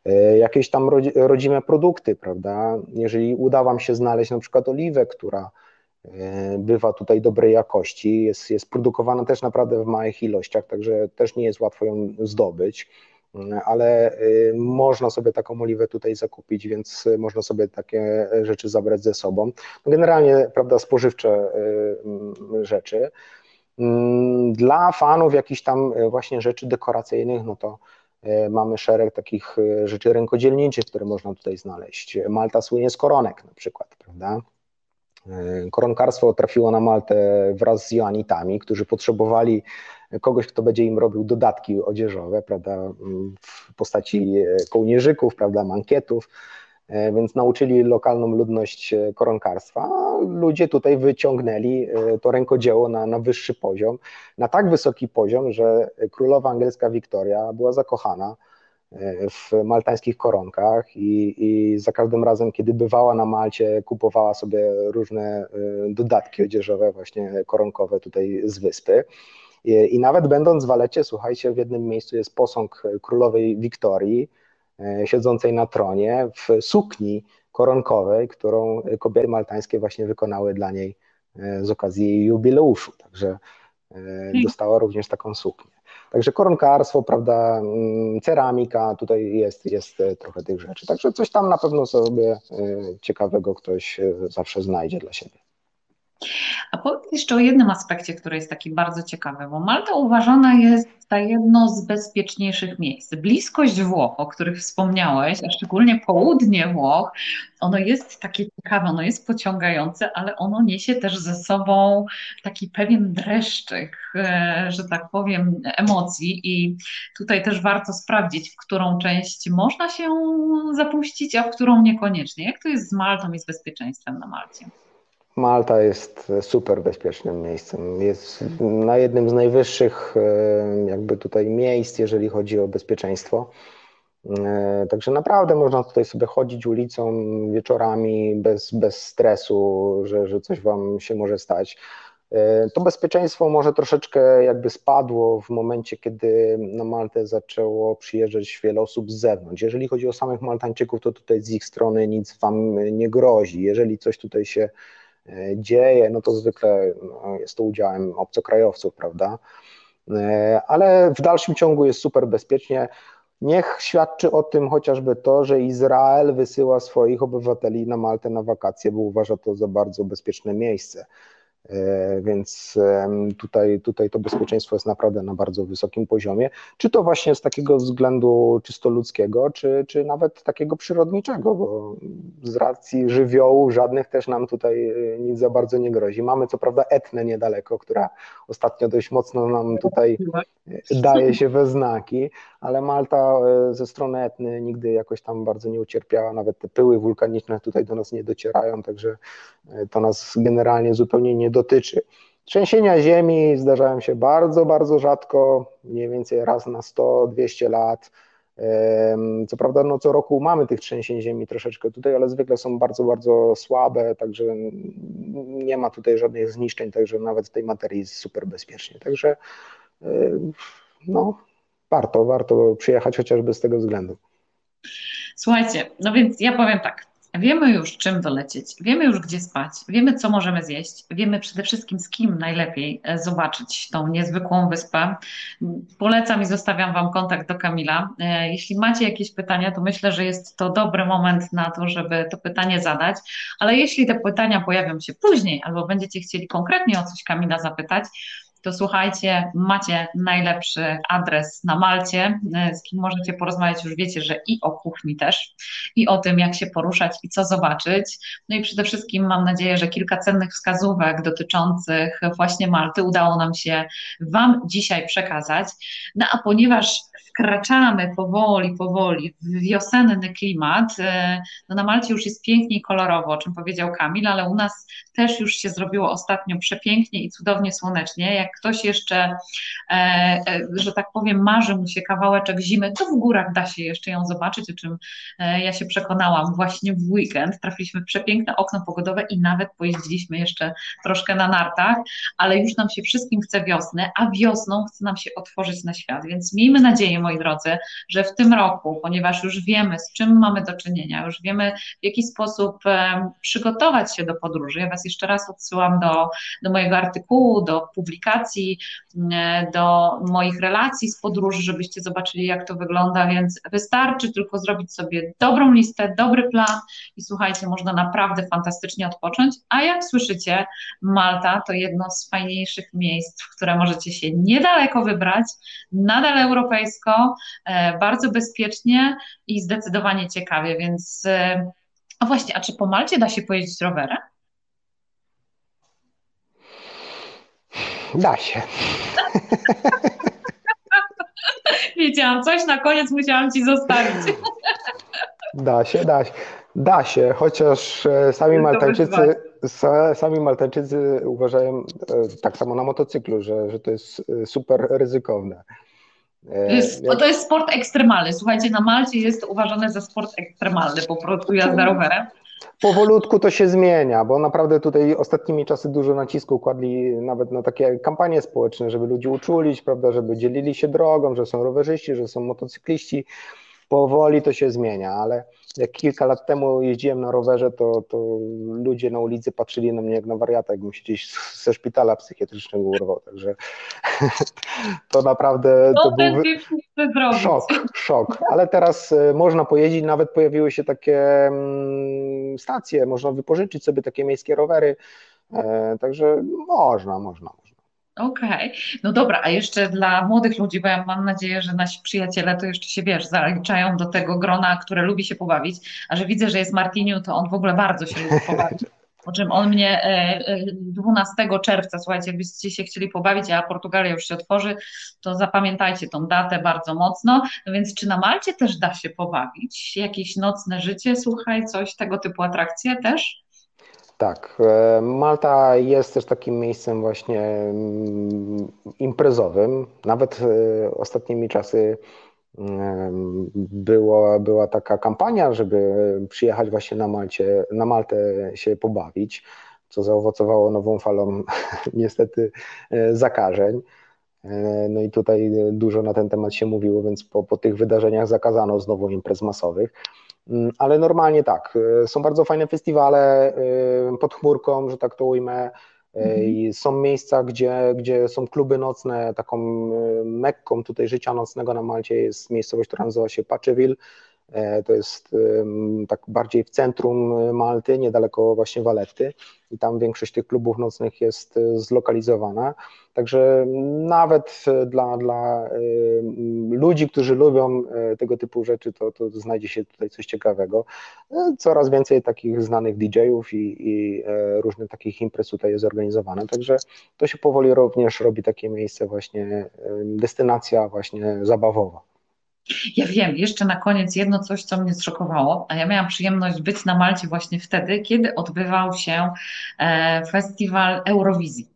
[SPEAKER 2] E, jakieś tam rodzime produkty, prawda? Jeżeli uda Wam się znaleźć na przykład oliwę, która e, bywa tutaj dobrej jakości, jest, jest produkowana też naprawdę w małych ilościach, także też nie jest łatwo ją zdobyć, ale e, można sobie taką oliwę tutaj zakupić, więc można sobie takie rzeczy zabrać ze sobą. No generalnie, prawda, spożywcze rzeczy. Mm, dla fanów jakichś tam właśnie rzeczy dekoracyjnych, no to mamy szereg takich e, rzeczy rękodzielniczych, które można tutaj znaleźć. Malta słynie z koronek na przykład, prawda? E, koronkarstwo trafiło na Maltę wraz z Joanitami, którzy potrzebowali kogoś, kto będzie im robił dodatki odzieżowe, prawda, w postaci kołnierzyków, prawda, mankietów. E, więc nauczyli lokalną ludność e, koronkarstwa. Ludzie tutaj wyciągnęli e, to rękodzieło na, na wyższy poziom, na tak wysoki poziom, że królowa angielska Wiktoria była zakochana w maltańskich koronkach i, i, za każdym razem, kiedy bywała na Malcie, kupowała sobie różne dodatki odzieżowe, właśnie koronkowe tutaj z wyspy. I, i nawet będąc w Walecie, słuchajcie, w jednym miejscu jest posąg królowej Wiktorii, siedzącej na tronie w sukni koronkowej, którą kobiety maltańskie właśnie wykonały dla niej e, z okazji jej jubileuszu. Także e, hmm. dostała również taką suknię. Także koronkarstwo, prawda, mm, ceramika, tutaj jest, jest trochę tych rzeczy. Także coś tam na pewno sobie ciekawego ktoś zawsze znajdzie dla siebie.
[SPEAKER 1] A powiedz jeszcze o jednym aspekcie, który jest taki bardzo ciekawy, bo Malta uważana jest za jedno z bezpieczniejszych miejsc. Bliskość Włoch, o których wspomniałeś, a szczególnie południe Włoch, ono jest takie ciekawe, ono jest pociągające, ale ono niesie też ze sobą taki pewien dreszczyk, e, że tak powiem, emocji i tutaj też warto sprawdzić, w którą część można się zapuścić, a w którą niekoniecznie. Jak to jest z Maltą i z bezpieczeństwem na Malcie?
[SPEAKER 2] Malta jest super bezpiecznym miejscem. Jest na jednym z najwyższych e, jakby tutaj miejsc, jeżeli chodzi o bezpieczeństwo. E, także naprawdę można tutaj sobie chodzić ulicą wieczorami bez, bez stresu, że, że coś wam się może stać. E, to bezpieczeństwo może troszeczkę jakby spadło w momencie, kiedy na Maltę zaczęło przyjeżdżać wiele osób z zewnątrz. Jeżeli chodzi o samych Maltańczyków, to tutaj z ich strony nic wam nie grozi. Jeżeli coś tutaj się E, dzieje, no to zwykle no, jest to udziałem obcokrajowców, prawda? E, ale w dalszym ciągu jest super bezpiecznie. Niech świadczy o tym chociażby to, że Izrael wysyła swoich obywateli na Maltę na wakacje, bo uważa to za bardzo bezpieczne miejsce. E, więc tutaj, tutaj to bezpieczeństwo jest naprawdę na bardzo wysokim poziomie. Czy to właśnie z takiego względu czysto ludzkiego, czy, czy nawet takiego przyrodniczego, bo z racji żywiołów żadnych też nam tutaj e, nic za bardzo nie grozi. Mamy co prawda Etnę niedaleko, która ostatnio dość mocno nam tutaj e, daje się we znaki, ale Malta ze strony Etny nigdy jakoś tam bardzo nie ucierpiała, nawet te pyły wulkaniczne tutaj do nas nie docierają, także to nas generalnie zupełnie nie dotyczy. Trzęsienia ziemi zdarzają się bardzo, bardzo rzadko, mniej więcej raz na 100-200 lat. Co prawda, no, co roku mamy tych trzęsień ziemi troszeczkę tutaj, ale zwykle są bardzo, bardzo słabe, także nie ma tutaj żadnych zniszczeń, także nawet w tej materii jest super bezpiecznie. Także no, warto, warto przyjechać chociażby z tego względu.
[SPEAKER 1] Słuchajcie, no więc ja powiem tak. Wiemy już, czym dolecieć, wiemy już, gdzie spać, wiemy, co możemy zjeść, wiemy przede wszystkim, z kim najlepiej e, zobaczyć tą niezwykłą wyspę. Polecam i zostawiam Wam kontakt do Kamila. E, jeśli macie jakieś pytania, to myślę, że jest to dobry moment na to, żeby to pytanie zadać, ale jeśli te pytania pojawią się później albo będziecie chcieli konkretnie o coś Kamila zapytać, to słuchajcie, macie najlepszy adres na Malcie, e, z kim możecie porozmawiać, już wiecie, że i o kuchni też, i o tym, jak się poruszać i co zobaczyć. No i przede wszystkim mam nadzieję, że kilka cennych wskazówek dotyczących właśnie Malty udało nam się Wam dzisiaj przekazać. No a ponieważ wkraczamy powoli, powoli w wiosenny klimat. E, no na Malcie już jest pięknie i kolorowo, o czym powiedział Kamil, ale u nas też już się zrobiło ostatnio przepięknie i cudownie słonecznie. Jak ktoś jeszcze, e, e, że tak powiem, marzy mu się kawałeczek zimy, to w górach da się jeszcze ją zobaczyć, o czym ja się przekonałam właśnie w weekend. Trafiliśmy przepiękne okno pogodowe i nawet pojeździliśmy jeszcze troszkę na nartach, ale już nam się wszystkim chce wiosny, a wiosną chce nam się otworzyć na świat, więc miejmy nadzieję, moi drodzy, że w tym roku, ponieważ już wiemy, z czym mamy do czynienia, już wiemy, w jaki sposób przygotować się do podróży. Ja Was jeszcze raz odsyłam do, do mojego artykułu, do publikacji, do moich relacji z podróży, żebyście zobaczyli, jak to wygląda, więc wystarczy tylko zrobić sobie dobrą listę, dobry plan i słuchajcie, można naprawdę fantastycznie odpocząć. A jak słyszycie, Malta to jedno z fajniejszych miejsc, w które możecie się niedaleko wybrać, nadal europejsko, E, bardzo bezpiecznie i zdecydowanie ciekawie, więc e, a właśnie, a czy po Malcie da się pojeździć rowerem?
[SPEAKER 2] Da się.
[SPEAKER 1] Wiedziałam, coś na koniec musiałam Ci zostawić.
[SPEAKER 2] Da się, da się. Da się, chociaż e, sami Maltańczycy, sami Maltańczycy uważają tak samo na motocyklu, że, że to jest super ryzykowne.
[SPEAKER 1] To jest, to jest sport ekstremalny. Słuchajcie, na Malcie jest uważane za sport ekstremalny, po prostu jazda rowerem.
[SPEAKER 2] Powolutku to się zmienia, bo naprawdę tutaj ostatnimi czasy dużo nacisku kładli nawet na takie kampanie społeczne, żeby ludzi uczulić, prawda, żeby dzielili się drogą, że są rowerzyści, że są motocykliści. Powoli to się zmienia, ale jak kilka lat temu jeździłem na rowerze, to, to ludzie na ulicy patrzyli na mnie jak na wariata, jakbym się gdzieś ze szpitala psychiatrycznego urwał, także to naprawdę to, to był szok, szok, ale teraz e, można pojeździć, nawet pojawiły się takie mm, stacje, można wypożyczyć sobie takie miejskie rowery, Także można, można.
[SPEAKER 1] Okej, okay. no dobra, a jeszcze dla młodych ludzi, bo ja mam nadzieję, że nasi przyjaciele to jeszcze się, wiesz, zaliczają do tego grona, które lubi się pobawić, a że widzę, że jest Martiniu, to on w ogóle bardzo się lubi pobawić. O czym on mnie 12 e, e, czerwca, słuchajcie, jakbyście się chcieli pobawić, a Portugalia już się otworzy, to zapamiętajcie tą datę bardzo mocno. No więc czy na Malcie też da się pobawić? Jakieś nocne życie, słuchaj, coś tego typu atrakcje też?
[SPEAKER 2] Tak, e, Malta jest też takim miejscem właśnie mm, imprezowym. Nawet e, ostatnimi czasy było, była taka kampania, żeby przyjechać właśnie na, Malcie, na Maltę się pobawić, co zaowocowało nową falą niestety e, zakażeń. No i tutaj dużo na ten temat się mówiło, więc po, po tych wydarzeniach zakazano znowu imprez masowych. Mm, ale normalnie tak. Y, są bardzo fajne festiwale y, pod chmurką, że tak to ujmę. Y, mhm. Są miejsca, gdzie, gdzie są kluby nocne. Taką mekką tutaj życia nocnego na Malcie jest miejscowość, która nazywa się Paczewil. E, to jest tak bardziej w centrum Malty, niedaleko właśnie Waletty i tam większość tych klubów nocnych jest e, zlokalizowana. Także nawet dla, dla e, ludzi, którzy lubią tego typu rzeczy, to, to znajdzie się tutaj coś ciekawego. Coraz więcej takich znanych DJ-ów i, i różnych takich imprez tutaj jest zorganizowane, także to się powoli również robi takie miejsce właśnie, destynacja właśnie zabawowa.
[SPEAKER 1] Ja wiem, jeszcze na koniec jedno coś, co mnie zszokowało, a ja miałam przyjemność być na Malcie właśnie wtedy, kiedy odbywał się e, festiwal Eurowizji.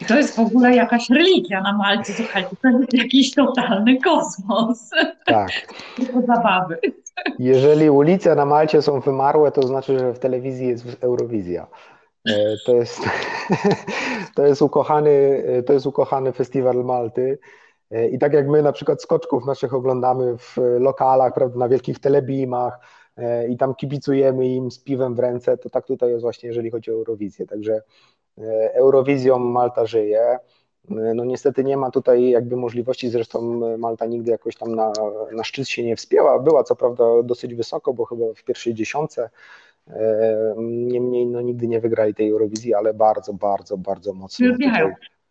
[SPEAKER 1] I to jest w ogóle jakaś religia na Malcie, słuchajcie, to jest jakiś totalny kosmos.
[SPEAKER 2] Tak.
[SPEAKER 1] Tylko zabawy.
[SPEAKER 2] Jeżeli ulice na Malcie są wymarłe, to znaczy, że w telewizji jest Eurowizja. E, to jest, to jest, ukochany, to jest ukochany festiwal Malty. E, I tak jak my na przykład skoczków naszych oglądamy w lokalach, prawda, na wielkich telebimach e, i tam kibicujemy im z piwem w ręce, to tak tutaj jest właśnie, jeżeli chodzi o Eurowizję. Także e, Eurowizją Malta żyje. No niestety nie ma tutaj jakby możliwości, zresztą Malta nigdy jakoś tam na, na szczyt się nie wspięła. Była co prawda dosyć wysoko, bo chyba w pierwszej dziesiątce. Niemniej no, nigdy nie wygrali tej Eurowizji, ale bardzo, bardzo, bardzo mocno.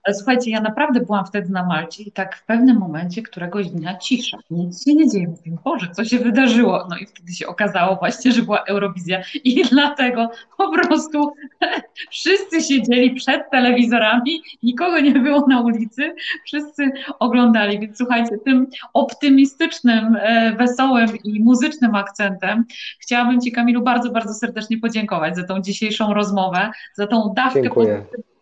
[SPEAKER 1] Ale słuchajcie, ja naprawdę byłam wtedy na Malcie i tak w pewnym momencie któregoś dnia cisza, nic się nie dzieje. Mówię, Boże, co się wydarzyło? No i wtedy się okazało właśnie, że była Eurowizja i dlatego po prostu wszyscy siedzieli przed telewizorami, nikogo nie było na ulicy, wszyscy oglądali. Więc słuchajcie, tym optymistycznym, e, wesołym i muzycznym akcentem chciałabym Ci, Kamilu, bardzo, bardzo serdecznie podziękować za tą dzisiejszą rozmowę, za tą dawkę
[SPEAKER 2] Dziękuję.
[SPEAKER 1] E,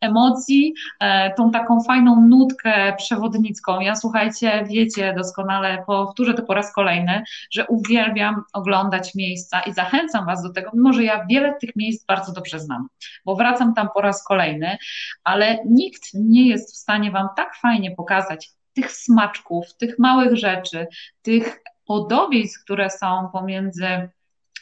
[SPEAKER 1] emocji, e, tą taką fajną nutkę przewodnicką. Ja słuchajcie, wiecie doskonale, powtórzę to po raz kolejny, że uwielbiam oglądać miejsca i zachęcam Was do tego, mimo że ja wiele tych miejsc bardzo dobrze znam, bo wracam tam po raz kolejny, ale nikt nie jest w stanie Wam tak fajnie pokazać tych smaczków, tych małych rzeczy, tych podobieństw, które są pomiędzy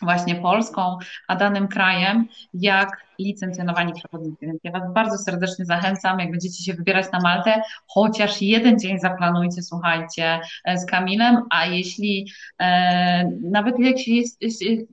[SPEAKER 1] właśnie Polską, a danym krajem, jak licencjonowani przewodnicy. Więc ja Was bardzo serdecznie zachęcam, jak będziecie się wybierać na Maltę, chociaż jeden dzień zaplanujcie, słuchajcie, e, z Kamilem, a jeśli e, nawet jeśli,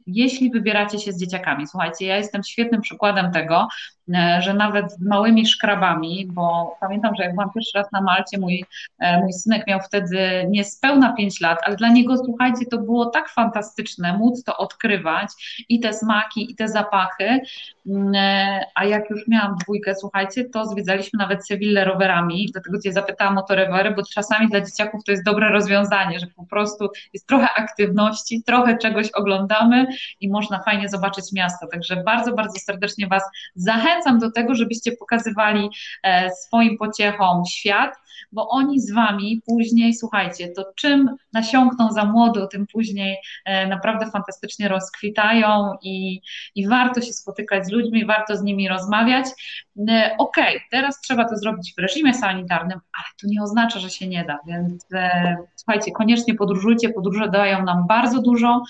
[SPEAKER 1] jeśli wybieracie się z dzieciakami, słuchajcie, ja jestem świetnym przykładem tego, e, że nawet z małymi szkrabami, bo pamiętam, że jak byłam pierwszy raz na Malcie, mój, e, mój synek miał wtedy niespełna 5 lat, ale dla niego, słuchajcie, to było tak fantastyczne móc to odkrywać i te smaki, i te zapachy, a jak już miałam dwójkę, słuchajcie, to zwiedzaliśmy nawet Sewillę rowerami, dlatego Cię zapytałam o to rowery, bo czasami dla dzieciaków to jest dobre rozwiązanie, że po prostu jest trochę aktywności, trochę czegoś oglądamy i można fajnie zobaczyć miasto. Także bardzo, bardzo serdecznie Was zachęcam do tego, żebyście pokazywali e, swoim pociechom świat, bo oni z Wami później, słuchajcie, to czym nasiąkną za młodo, tym później e, naprawdę fantastycznie rozkwitają i, i warto się spotykać z ludźmi, warto z nimi rozmawiać. E, okay, teraz trzeba to zrobić w reżimie sanitarnym, ale to nie oznacza, że się nie da, więc e, słuchajcie, koniecznie podróżujcie, podróże dają nam bardzo dużo,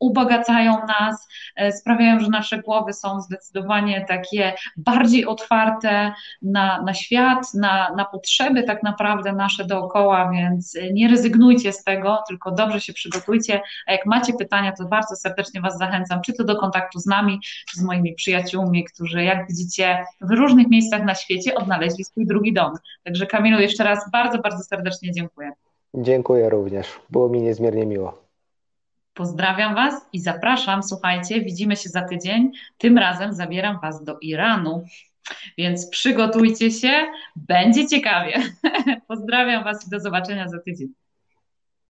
[SPEAKER 1] ubogacają nas, e, sprawiają, że nasze głowy są zdecydowanie takie bardziej otwarte na, na świat, na, na potrzeby tak naprawdę nasze dookoła, więc nie rezygnujcie z tego, tylko dobrze się przygotujcie, a jak macie pytania, to bardzo serdecznie Was zachęcam, czy to do kontaktu z nami, czy z moimi przyjaciółmi, którzy jak widzicie w różnych miejscach na świecie odnaleźli swój drugi dom. Także Kamilu, jeszcze raz bardzo, bardzo serdecznie dziękuję.
[SPEAKER 2] Dziękuję również. Było mi niezmiernie miło.
[SPEAKER 1] Pozdrawiam Was i zapraszam. Słuchajcie, widzimy się za tydzień. Tym razem zabieram Was do Iranu. Więc przygotujcie się, będzie ciekawie. Pozdrawiam Was i do zobaczenia za tydzień.